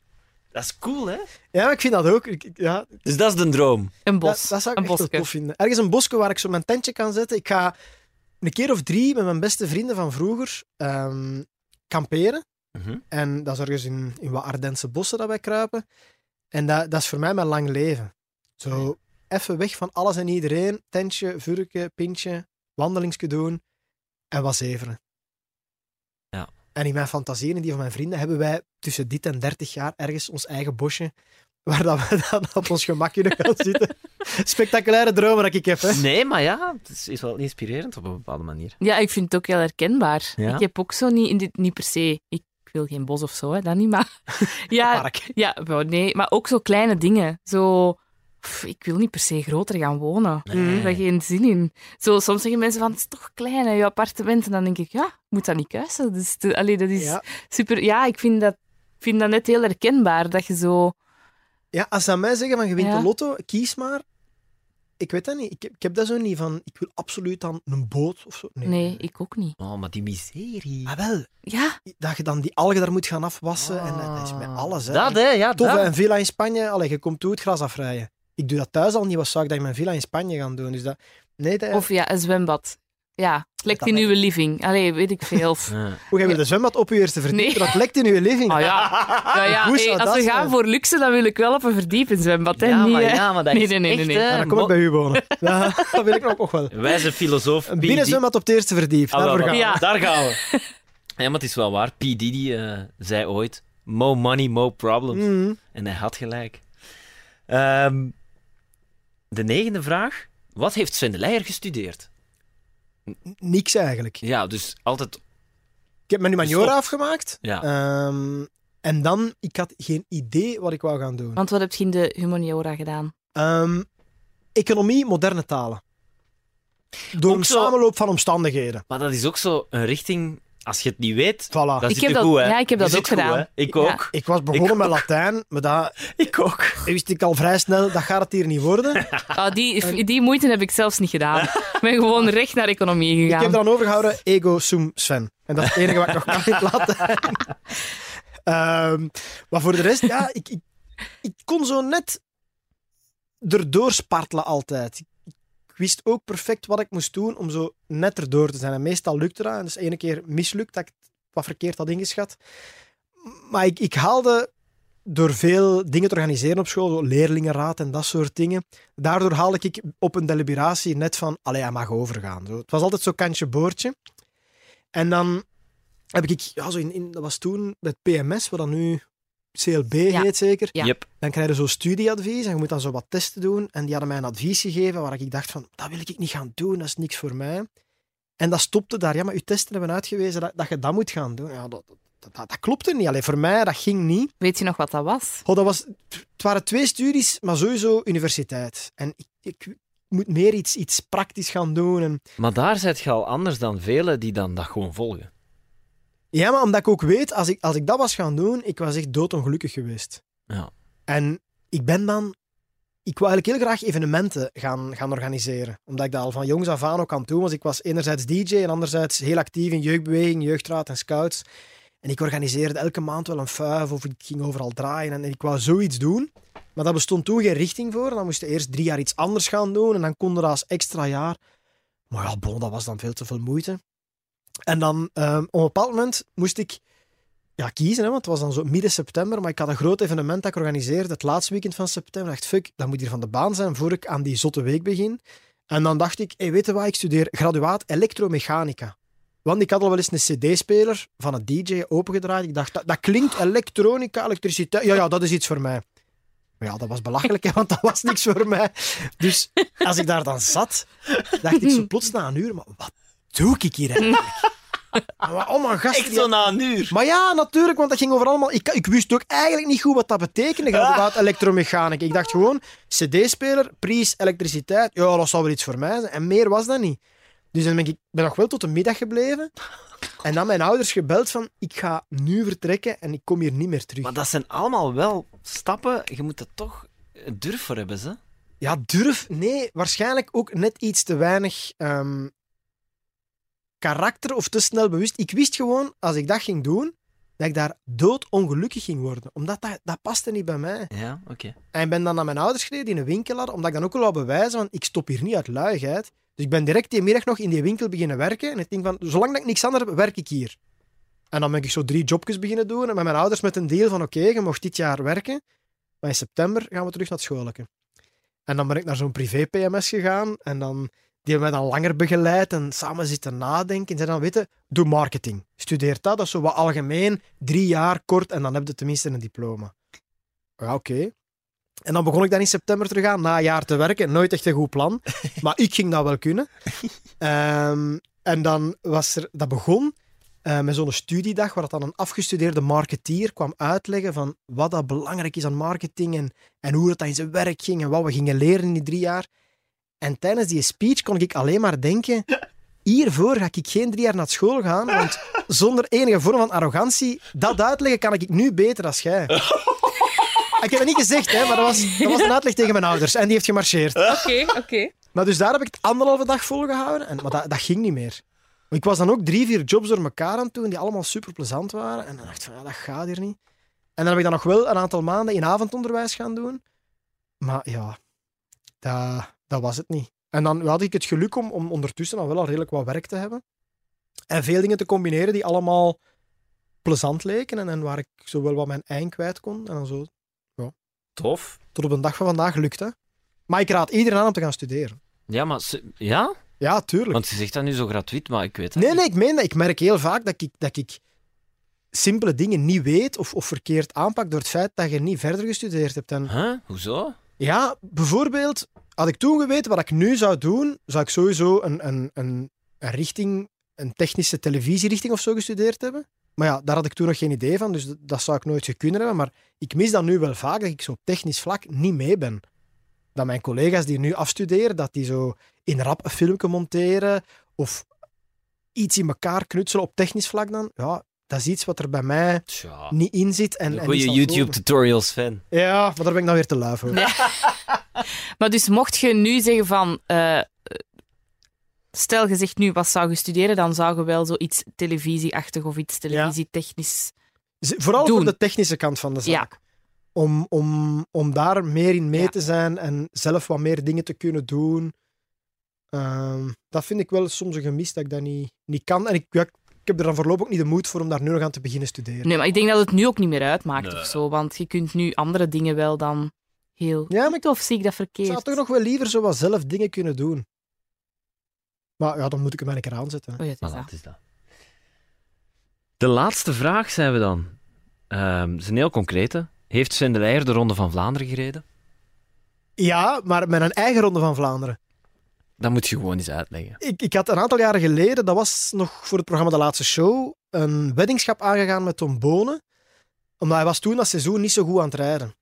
Dat is cool, hè? Ja, maar ik vind dat ook. Ik, ja, Dus dat is de droom. Een dat, bos. dat zou ik een echt tof vinden. Ergens een bosje waar ik zo mijn tentje kan zetten. Ik ga een keer of drie met mijn beste vrienden van vroeger ehm, kamperen. Mhm. En dat is ergens in, in wat Ardense bossen dat wij kruipen. En dat, dat is voor mij mijn lang leven. Zo even weg van alles en iedereen. Tentje, vurken, pintje, wandelingsje doen en wat zeveren. Ja. En in mijn fantasieën en die van mijn vrienden hebben wij tussen dit en 30 jaar ergens ons eigen bosje waar dat we dan op ons gemak kunnen gaan zitten. Spectaculaire dromen dat ik heb, hè. Nee, maar ja, het is, is wel inspirerend op een bepaalde manier. Ja, ik vind het ook heel herkenbaar. Ja? Ik heb ook zo niet, in dit, niet per se... Ik wil geen bos of zo, hè, dat niet, maar... ja, Park. ja wel, nee, maar ook zo kleine dingen. Zo... pff, ik wil niet per se groter gaan wonen. Nee. Daar geen zin in. Zo, soms zeggen mensen van, het is toch klein, hè, je appartement. En dan denk ik, ja, ik moet dat niet kuisen. Dus de, allee, dat is Ja. super... Ja, ik vind dat, ik vind dat net heel herkenbaar, dat je zo... Ja, als ze aan mij zeggen van je wint Ja. de lotto, kies maar. Ik weet dat niet. Ik heb, ik heb dat zo niet van, ik wil absoluut dan een boot of zo. Nee. Nee, ik ook niet. Oh, maar die miserie. Maar wel, Ja, dat je dan die algen daar moet gaan afwassen. En dat is met alles. Hè. Dat, hè? Ja, Tof, dat. een villa in Spanje. Allee, je komt toe het gras afrijden. Ik doe dat thuis al niet. Wat zou ik dat in mijn villa in Spanje gaan doen? Dus dat... Nee, dat... of ja, een zwembad. Ja, het lekt in uw living. Allee, weet ik veel. Ja. Hoe jij wil de zwembad op je eerste verdiep? Nee. Dat lekt in je living. Oh ja, ja, ja. Hoe hey, als we gaan zijn? voor luxe, dan wil ik wel op een verdiepen zwembad. Hè? Ja, maar, ja, maar dat Nee, is nee, nee, echt, nee, Ja, dan kom ik bij u wonen. Ja, dat wil ik nog, nog wel. Wijze filosoof. Een binnenzwembad op het eerste verdiep. Ah, Daarvoor gaan we. Ja. Daar gaan we. Ja, maar het is wel waar. P. Diddy eh, zei ooit: More money, more problems. Mhm. En hij had gelijk. Ehm, de negende vraag. Wat heeft Sven de Leijer gestudeerd? Niks eigenlijk. Ja, dus altijd... Ik heb mijn humaniora afgemaakt. Ja. Ehm, En dan, ik had geen idee wat ik wou gaan doen. Want wat heb je in de humaniora gedaan? Ehm, economie, moderne talen. Door Ook een zo- samenloop van omstandigheden. Maar dat is ook zo een richting, als je het niet weet, Voilà. dat Ik zit heb je dat- goed, hè. ja, ik heb Je dat ook gedaan. Ik Ja. ook. Ik was begonnen Ik met. Latijn, maar dat Ik ook. wist ik al vrij snel, dat gaat het hier niet worden. Ah, die, die moeite heb ik zelfs niet gedaan. Ik ben gewoon recht naar economie Ik gegaan. heb dan overgehouden, ego sum Sven. En dat is het enige wat ik nog kan in Latijn. Ehm, maar voor de rest, ja, ik, ik, ik kon zo net erdoor spartelen altijd. Wist ook perfect wat ik moest doen om zo net erdoor te zijn. En meestal lukte dat. En dus ene keer mislukt dat ik wat verkeerd had ingeschat. Maar ik, ik haalde door veel dingen te organiseren op school, zo leerlingenraad en dat soort dingen. Daardoor haalde ik op een deliberatie net van, allee, hij mag overgaan. Zo. Het was altijd zo'n kantje boordje. En dan heb ik, ja, zo in, in, dat was toen met PMS, wat dan nu CLB Ja. heet zeker. Ja. Yep. Dan krijg je zo'n studieadvies en je moet dan zo wat testen doen. En die hadden mij een advies gegeven waar ik dacht van, dat wil ik niet gaan doen, dat is niks voor mij. En dat stopte daar. Ja, maar uw testen hebben uitgewezen dat, dat je dat moet gaan doen. Ja, dat, dat, dat, dat klopte niet. Alleen voor mij, dat ging niet. Weet je nog wat dat was? Goh, dat was, het waren twee studies, maar sowieso universiteit. En ik, ik moet meer iets, iets praktisch gaan doen. En, Maar daar zit je al anders dan velen die dan dat gewoon volgen. Ja, maar omdat ik ook weet, als ik, als ik dat was gaan doen, ik was echt doodongelukkig geweest. Ja. En ik ben dan... Ik wou eigenlijk heel graag evenementen gaan, gaan organiseren. Omdat ik dat al van jongs af aan ook aan doen was. Ik was enerzijds DJ en anderzijds heel actief in jeugdbeweging, jeugdraad en scouts. En ik organiseerde elke maand wel een fuif of ik ging overal draaien. En ik wou zoiets doen. Maar daar bestond toen geen richting voor. Dan moest je eerst drie jaar iets anders gaan doen. En dan kon er als extra jaar. Maar ja, bon, dat was dan veel te veel moeite. En dan ehm, op een bepaald moment moest ik ja, kiezen, hè, want het was dan zo midden september, maar ik had een groot evenement dat ik organiseerde, het laatste weekend van september. Ik dacht, fuck, dat moet hier van de baan zijn voor ik aan die zotte week begin. En dan dacht ik, hey, weet je wat, ik studeer graduaat elektromechanica. Want ik had al wel eens een cd-speler van een DJ opengedraaid. Ik dacht, dat, dat klinkt elektronica, elektriciteit. Ja, ja, dat is iets voor mij. Maar ja, dat was belachelijk, hè, want dat was niks voor mij. Dus als ik daar dan zat, dacht ik zo plots na een uur, maar wat doe ik hier eigenlijk? Oh mijn gast, Echt zo na een uur. maar ja, natuurlijk, want dat ging over allemaal... Ik, ik wist ook eigenlijk niet goed wat dat betekende, graduaat elektromechanica. Ik dacht gewoon, cd-speler, prijs, elektriciteit, ja, dat zou wel iets voor mij zijn. En meer was dat niet. Dus dan ben ik ben nog wel tot de middag gebleven. En dan mijn ouders gebeld van, ik ga nu vertrekken en ik kom hier niet meer terug. Maar dat zijn allemaal wel stappen. Je moet er toch durf voor hebben, ze. Ja, durf? Nee, waarschijnlijk ook net iets te weinig ehm, karakter of te snel bewust. Ik wist gewoon, als ik dat ging doen, dat ik daar doodongelukkig ging worden. Omdat dat, dat paste niet bij mij. Ja, oké. En ik ben dan naar mijn ouders gereden in een winkel hadden, omdat ik dan ook wel wou bewijzen van ik stop hier niet uit luiheid. Dus ik ben direct die middag nog in die winkel beginnen werken. En ik denk van, zolang dat ik niks anders heb, werk ik hier. En dan ben ik zo drie jobjes beginnen doen. En met mijn ouders met een deal van oké, je mocht dit jaar werken. Maar in september gaan we terug naar het. En dan ben ik naar zo'n privé-PMS gegaan. En dan, die hebben mij dan langer begeleid en samen zitten nadenken. En zeiden dan, weet je, doe marketing. Studeer dat, dat is zo wat algemeen. Drie jaar, kort, en dan heb je tenminste een diploma. Ja, oké. En dan begon ik dan in september terug aan, na een jaar te werken. Nooit echt een goed plan. Maar ik ging dat wel kunnen. Ehm, en dan was er... Dat begon eh, met zo'n studiedag, waar dat dan een afgestudeerde marketeer kwam uitleggen van wat dat belangrijk is aan marketing en, en hoe het dan in zijn werk ging en wat we gingen leren in die drie jaar. En tijdens die speech kon ik alleen maar denken... Hiervoor ga ik geen drie jaar naar school gaan, want zonder enige vorm van arrogantie, dat uitleggen kan ik nu beter als jij. Ik heb het niet gezegd, hè, maar dat was, dat was een uitleg tegen mijn ouders. En die heeft gemarcheerd. Oké, oké. Maar dus daar heb ik het anderhalve dag volgehouden. En, maar dat, dat ging niet meer. Ik was dan ook drie, vier jobs door elkaar aan het doen, die allemaal super plezant waren. En dan dacht ik van, ja, dat gaat hier niet. En dan heb ik dan nog wel een aantal maanden in avondonderwijs gaan doen. Maar ja, dat, dat was het niet. En dan had ik het geluk om, om ondertussen dan wel al redelijk wat werk te hebben. En veel dingen te combineren die allemaal plezant leken. En, en waar ik zowel wat mijn eind kwijt kon. En dan zo Tof. tot op de dag van vandaag lukt hè. Maar ik raad iedereen aan om te gaan studeren. Ja, maar... ze- Ja? Ja, tuurlijk. Want je zegt dat nu zo gratuit, maar ik weet het Nee, niet. nee, ik meen dat. Ik merk heel vaak dat ik, dat ik simpele dingen niet weet of, of verkeerd aanpak door het feit dat je niet verder gestudeerd hebt. En Huh? Hoezo? ja, bijvoorbeeld, had ik toen geweten wat ik nu zou doen, zou ik sowieso een, een, een, een richting, een technische televisierichting of zo gestudeerd hebben. Maar ja, daar had ik toen nog geen idee van, dus dat, dat zou ik nooit gekund hebben. Maar ik mis dat nu wel vaak, dat ik zo op technisch vlak niet mee ben. Dat mijn collega's die nu afstuderen, dat die zo in rap een filmpje monteren of iets in elkaar knutselen op technisch vlak dan. Ja, dat is iets wat er bij mij Tja. niet in zit. En, Een en goede niet zal YouTube komen. tutorials fan. Ja, maar daar ben ik dan weer te lui voor. Nee. Maar dus mocht je nu zeggen van... eh, stel, je zegt nu, wat zou je studeren? Dan zou je wel zoiets televisieachtig of iets televisietechnisch... Vooral Doen. voor de technische kant van de zaak. Om, om, om daar meer in mee Ja. te zijn en zelf wat meer dingen te kunnen doen. Ehm, dat vind ik wel soms een gemis dat ik dat niet, niet kan. En ik, ja, ik heb er dan voorlopig ook niet de moed voor om daar nu nog aan te beginnen studeren. Nee, maar ik denk dat het nu ook niet meer uitmaakt Nee. of zo. Want je kunt nu andere dingen wel dan heel Ja, maar ik of zie ik dat Ik verkeerd? zou toch nog wel liever zo wat zelf dingen kunnen doen. Maar ja, dan moet ik hem een keer aanzetten. Oh ja, het is Voilà, dat. is dat. De laatste vraag zijn we dan. Ehm, het is een heel concrete. Heeft Sven de Leijer de Ronde van Vlaanderen gereden? Ja, maar met een eigen ronde van Vlaanderen. Dat moet je gewoon eens uitleggen. Ik, ik had een aantal jaren geleden, dat was nog voor het programma De Laatste Show, een weddingschap aangegaan met Tom Bonen. Omdat hij was toen dat seizoen niet zo goed aan het rijden.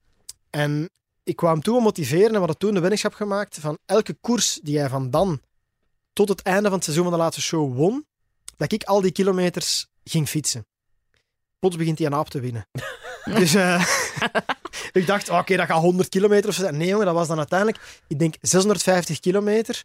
En ik kwam hem toen wel motiveren en we hadden toen de weddingschap gemaakt van elke koers die hij van dan tot het einde van het seizoen van De Laatste Show won, dat ik al die kilometers ging fietsen. Plots begint hij een aap te winnen. dus eh, ik dacht, oké, dat gaat 100 kilometer of zo. zijn. Nee, jongen, dat was dan uiteindelijk, ik denk, 650 kilometer.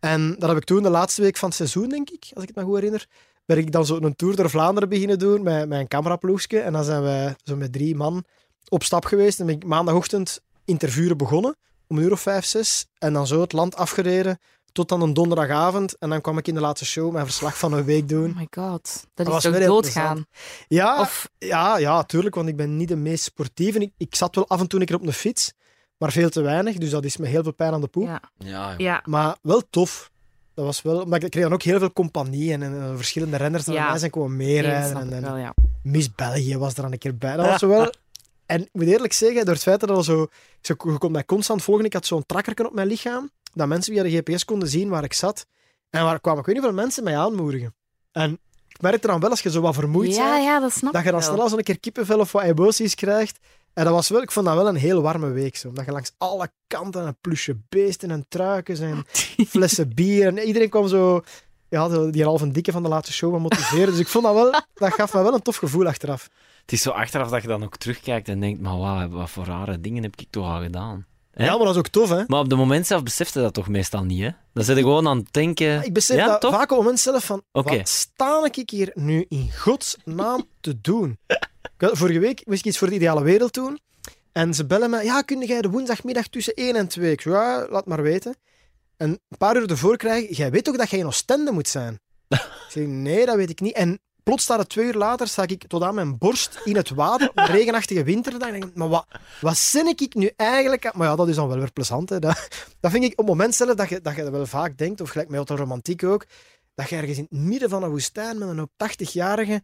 En dat heb ik toen de laatste week van het seizoen, denk ik, als ik het me goed herinner, ben ik dan zo een tour door Vlaanderen beginnen doen met, een cameraploegje. En dan zijn we zo met drie man op stap geweest. En ben ik maandagochtend interviewen begonnen, om een uur of vijf, zes. En dan zo het land afgereden tot dan een donderdagavond. En dan kwam ik in de laatste show mijn verslag van een week doen. Oh my god. Dat, was is toch doodgaan? Ja, Of, ja, ja, tuurlijk, want ik ben niet de meest sportieve. Ik, ik zat wel af en toe een keer op een fiets, maar veel te weinig. Dus dat is me heel veel pijn aan de poep. ja. Ja, ja. Maar wel tof. Dat was wel, maar ik kreeg dan ook heel veel compagnie en, en, verschillende renners die Ja. aan mij zijn komen meerijden. dat en, en wel, ja. Miss België was er dan een keer bij. Dat was wel... En ik moet eerlijk zeggen, door het feit dat al zo, zo... Je kon mij constant volgen. Ik had zo'n trakkerken op mijn lichaam, dat mensen via de GPS konden zien waar ik zat. En waar kwamen, ik weet niet hoeveel mensen mij aanmoedigen. En ik merkte dan wel, als je zo wat vermoeid Ja, bent, ja, dat snap dat je dan snel als een keer kippenvel of wat emoties krijgt. En dat was wel, ik vond dat wel een heel warme week. Zo. Omdat je langs alle kanten een plusje beesten en truikens en flessen bier. En iedereen kwam zo, ja, die halve dikke van de laatste show wat motiveren. Dus ik vond dat wel, dat gaf me wel een tof gevoel achteraf. Het is zo achteraf dat je dan ook terugkijkt en denkt, maar wat voor rare dingen heb ik toch al gedaan. Hè? Ja, maar dat is ook tof, hè? Maar op het moment zelf besefte dat toch meestal niet, hè? Dan zit je gewoon aan het denken... Ik besef ja, dat toch? vaak op het moment zelf van, Oké. wat sta ik hier nu in godsnaam te doen? Ik Vorige week moest ik iets voor de ideale wereld doen. En ze bellen me, ja, kun jij de woensdagmiddag tussen 1 en 2? Ik zo, ja, laat maar weten. En een paar uur ervoor krijg ik, jij weet toch dat jij in Oostende moet zijn? ik zeg, nee, dat weet ik niet. En plots staat het twee uur later, sta ik tot aan mijn borst in het water op een regenachtige winterdag. En denk ik, maar wat, wat zin ik nu eigenlijk? Maar ja, dat is dan wel weer plezant. Hè. Dat, dat vind ik op het moment zelf dat je, dat je dat wel vaak denkt, of gelijk met Auto Romantiek ook, dat je ergens in het midden van een woestijn met een hoop 80-jarige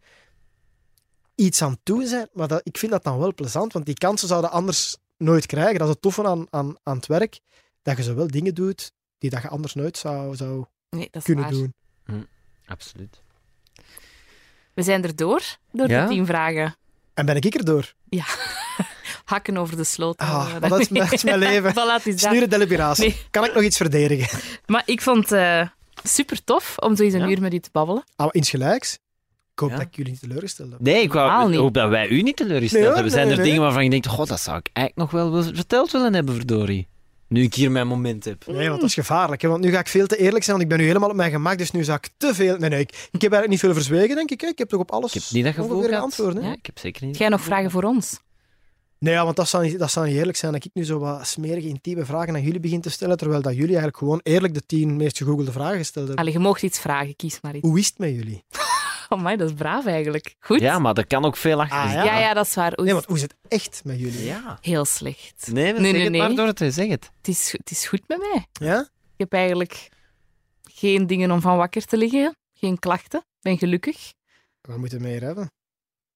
iets aan het doen zijn. Maar dat, ik vind dat dan wel plezant, want die kansen zouden anders nooit krijgen. Dat is het toffe aan, aan, aan het werk, dat je zowel dingen doet die dat je anders nooit zou, zou Nee, dat is kunnen waar. doen. Absoluut. We zijn er door, door Ja? de tien vragen. En ben ik erdoor? Hakken over de sloot. Ah, eh, dat is mijn- dat is mijn leven. Voilà, het is dat. Snure deliberatie. Nee. Kan ik nog iets verdedigen? Maar ik vond het eh, super tof om zo eens een Ja? uur met u te babbelen. Ah, insgelijks. Ik hoop Ja. dat ik jullie niet teleurgesteld heb. Nee, ik wou, hoop dat wij u niet teleurgesteld Nee, hoor, hebben. Zijn nee, er nee. dingen waarvan je denkt, god, dat zou ik eigenlijk nog wel verteld willen hebben, verdorie. Nu ik hier mijn moment heb. Nee, want dat is gevaarlijk. Hè? Want nu ga ik veel te eerlijk zijn, want ik ben nu helemaal op mijn gemak, dus nu zou ik te veel... Nee, nee, ik, ik heb eigenlijk niet veel verzwegen, denk ik. Hè? Ik heb toch op alles Ik heb niet dat gevoel ongeveer gehad. geantwoord. Ja, ik heb zeker niet. Heb jij nog vragen voor ons? Nee, ja, want dat zou, niet, dat zou niet eerlijk zijn dat ik nu zo wat smerige, intieme vragen aan jullie begin te stellen, terwijl dat jullie eigenlijk gewoon eerlijk de tien meest gegoogelde vragen gesteld hebben. Allee, je mocht iets vragen, kies maar iets. Hoe is het met jullie? Oh my, dat is braaf eigenlijk. Goed? Ja, maar er kan ook veel achter Ah, ja, ja, dat is waar. Nee, want hoe is het echt met jullie? Ja. Heel slecht. Nee, maar Nee, zeg nee, het maar nee. door het zeg het. Het is, het is goed met mij. Ja? Ik heb eigenlijk geen dingen om van wakker te liggen. Geen klachten. Ik ben gelukkig. We moeten meer hebben.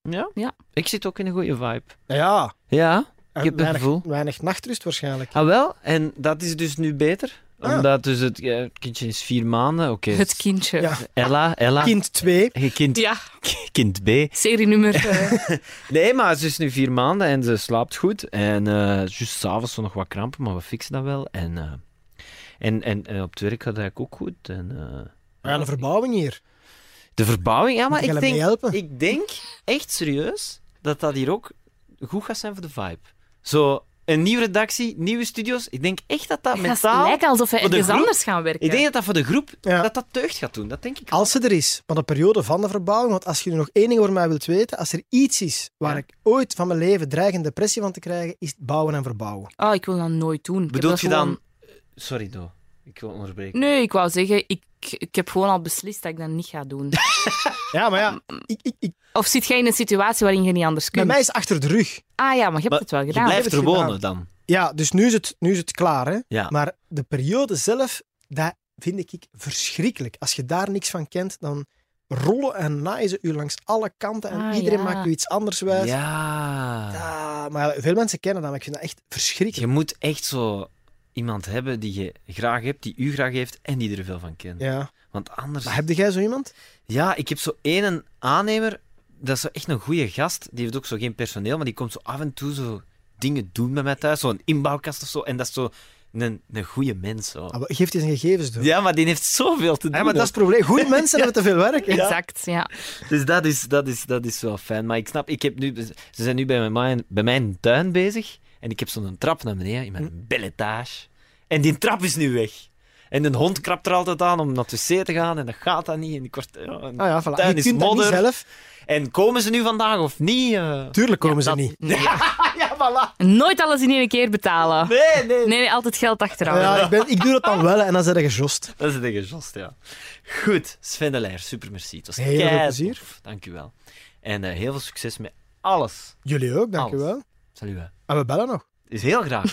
Ja? Ja. Ik zit ook in een goede vibe. Ja. Ja, En heb het gevoel. weinig nachtrust waarschijnlijk. ah wel, en dat is dus nu beter. Ah. Omdat dus het het kindje is vier maanden. Oké. Het kindje. Ja. Ella, Ella. Kind 2. Je Kind, Ja, kind B. serienummer. eh, Nee, maar ze is nu vier maanden en ze slaapt goed. En eh juist s'avonds zo nog wat krampen, maar we fixen dat wel. En, eh, en, en, en op het werk gaat het eigenlijk ook goed. En, eh, Ja, een verbouwing hier. de verbouwing, ja, maar ik denk, ik denk echt serieus dat dat hier ook goed gaat zijn voor de vibe. Zo, een nieuwe redactie, nieuwe studio's. Ik denk echt dat dat Het gaat mentaal... lijken alsof de ergens anders gaan werken. Ik denk dat dat voor de groep Ja. dat dat deugd gaat doen. Dat denk ik. Als ze er is, maar de periode van de verbouwing, want als je nu nog één ding over mij wilt weten, als er iets is waar Ja. ik ooit van mijn leven dreigende depressie van te krijgen, is het bouwen en verbouwen. Oh, ik wil dat nooit doen. Bedoelt je gewoon- dan... Sorry, Do. Ik wil onderbreken. Nee, ik wou zeggen, ik, ik heb gewoon al beslist dat ik dat niet ga doen. Ja, maar ja, ik, ik, ik, Of zit jij in een situatie waarin je niet anders bij kunt? mij is het achter de rug. Ah ja, maar je hebt Maar het wel Je gedaan. blijft heb er wonen dan. Ja, dus nu is het, nu is het klaar. Hè? Ja. Maar de periode zelf, dat vind ik verschrikkelijk. Als je daar niks van kent, dan rollen en naaien ze u langs alle kanten en Ah, iedereen ja. maakt u iets anders wijs. Ja. Ja, maar veel mensen kennen dat, maar ik vind dat echt verschrikkelijk. Je moet echt zo iemand hebben die je graag hebt, die u graag heeft en die er veel van kent. Ja. Want anders... Maar heb jij zo iemand? Ja, ik heb zo één aannemer, dat is zo echt een goede gast. Die heeft ook zo geen personeel, maar die komt zo af en toe zo dingen doen bij mij thuis. Zo'n inbouwkast of zo. En dat is zo een, een goede mens. Zo. Ah, Geef die zijn gegevens door. Ja, maar die heeft zoveel te doen. Ja, maar dat is het probleem. Goede mensen hebben te veel werk. Exact, ja. Dus dat is, dat, is, dat is wel fijn. Maar ik snap, ik heb nu, ze zijn nu bij mijn, bij mijn tuin bezig. En ik heb zo'n trap naar beneden in mijn belletage. En die trap is nu weg. En een hond krabt er altijd aan om naar het wc te gaan. En dat gaat dan niet. En ik word, ja, Ah ja, voilà. tuin Je is dat modder. zelf. En komen ze nu vandaag of niet? eh? Tuurlijk komen ze dat- niet. ja, voilà. Nooit alles in één keer betalen. Nee, nee. Nee, nee, altijd geld achterhouden. Ja, ik, ben, ik doe dat dan wel en dan zijn ze gejost. Dat is de gejost, ja. Goed, Sven de Leijer, super merci. Het was Heel veel plezier. Dank u wel. En eh, heel veel succes met alles. Jullie ook, dank u Alles. wel. Salut. hè. En we bellen nog. Is heel graag.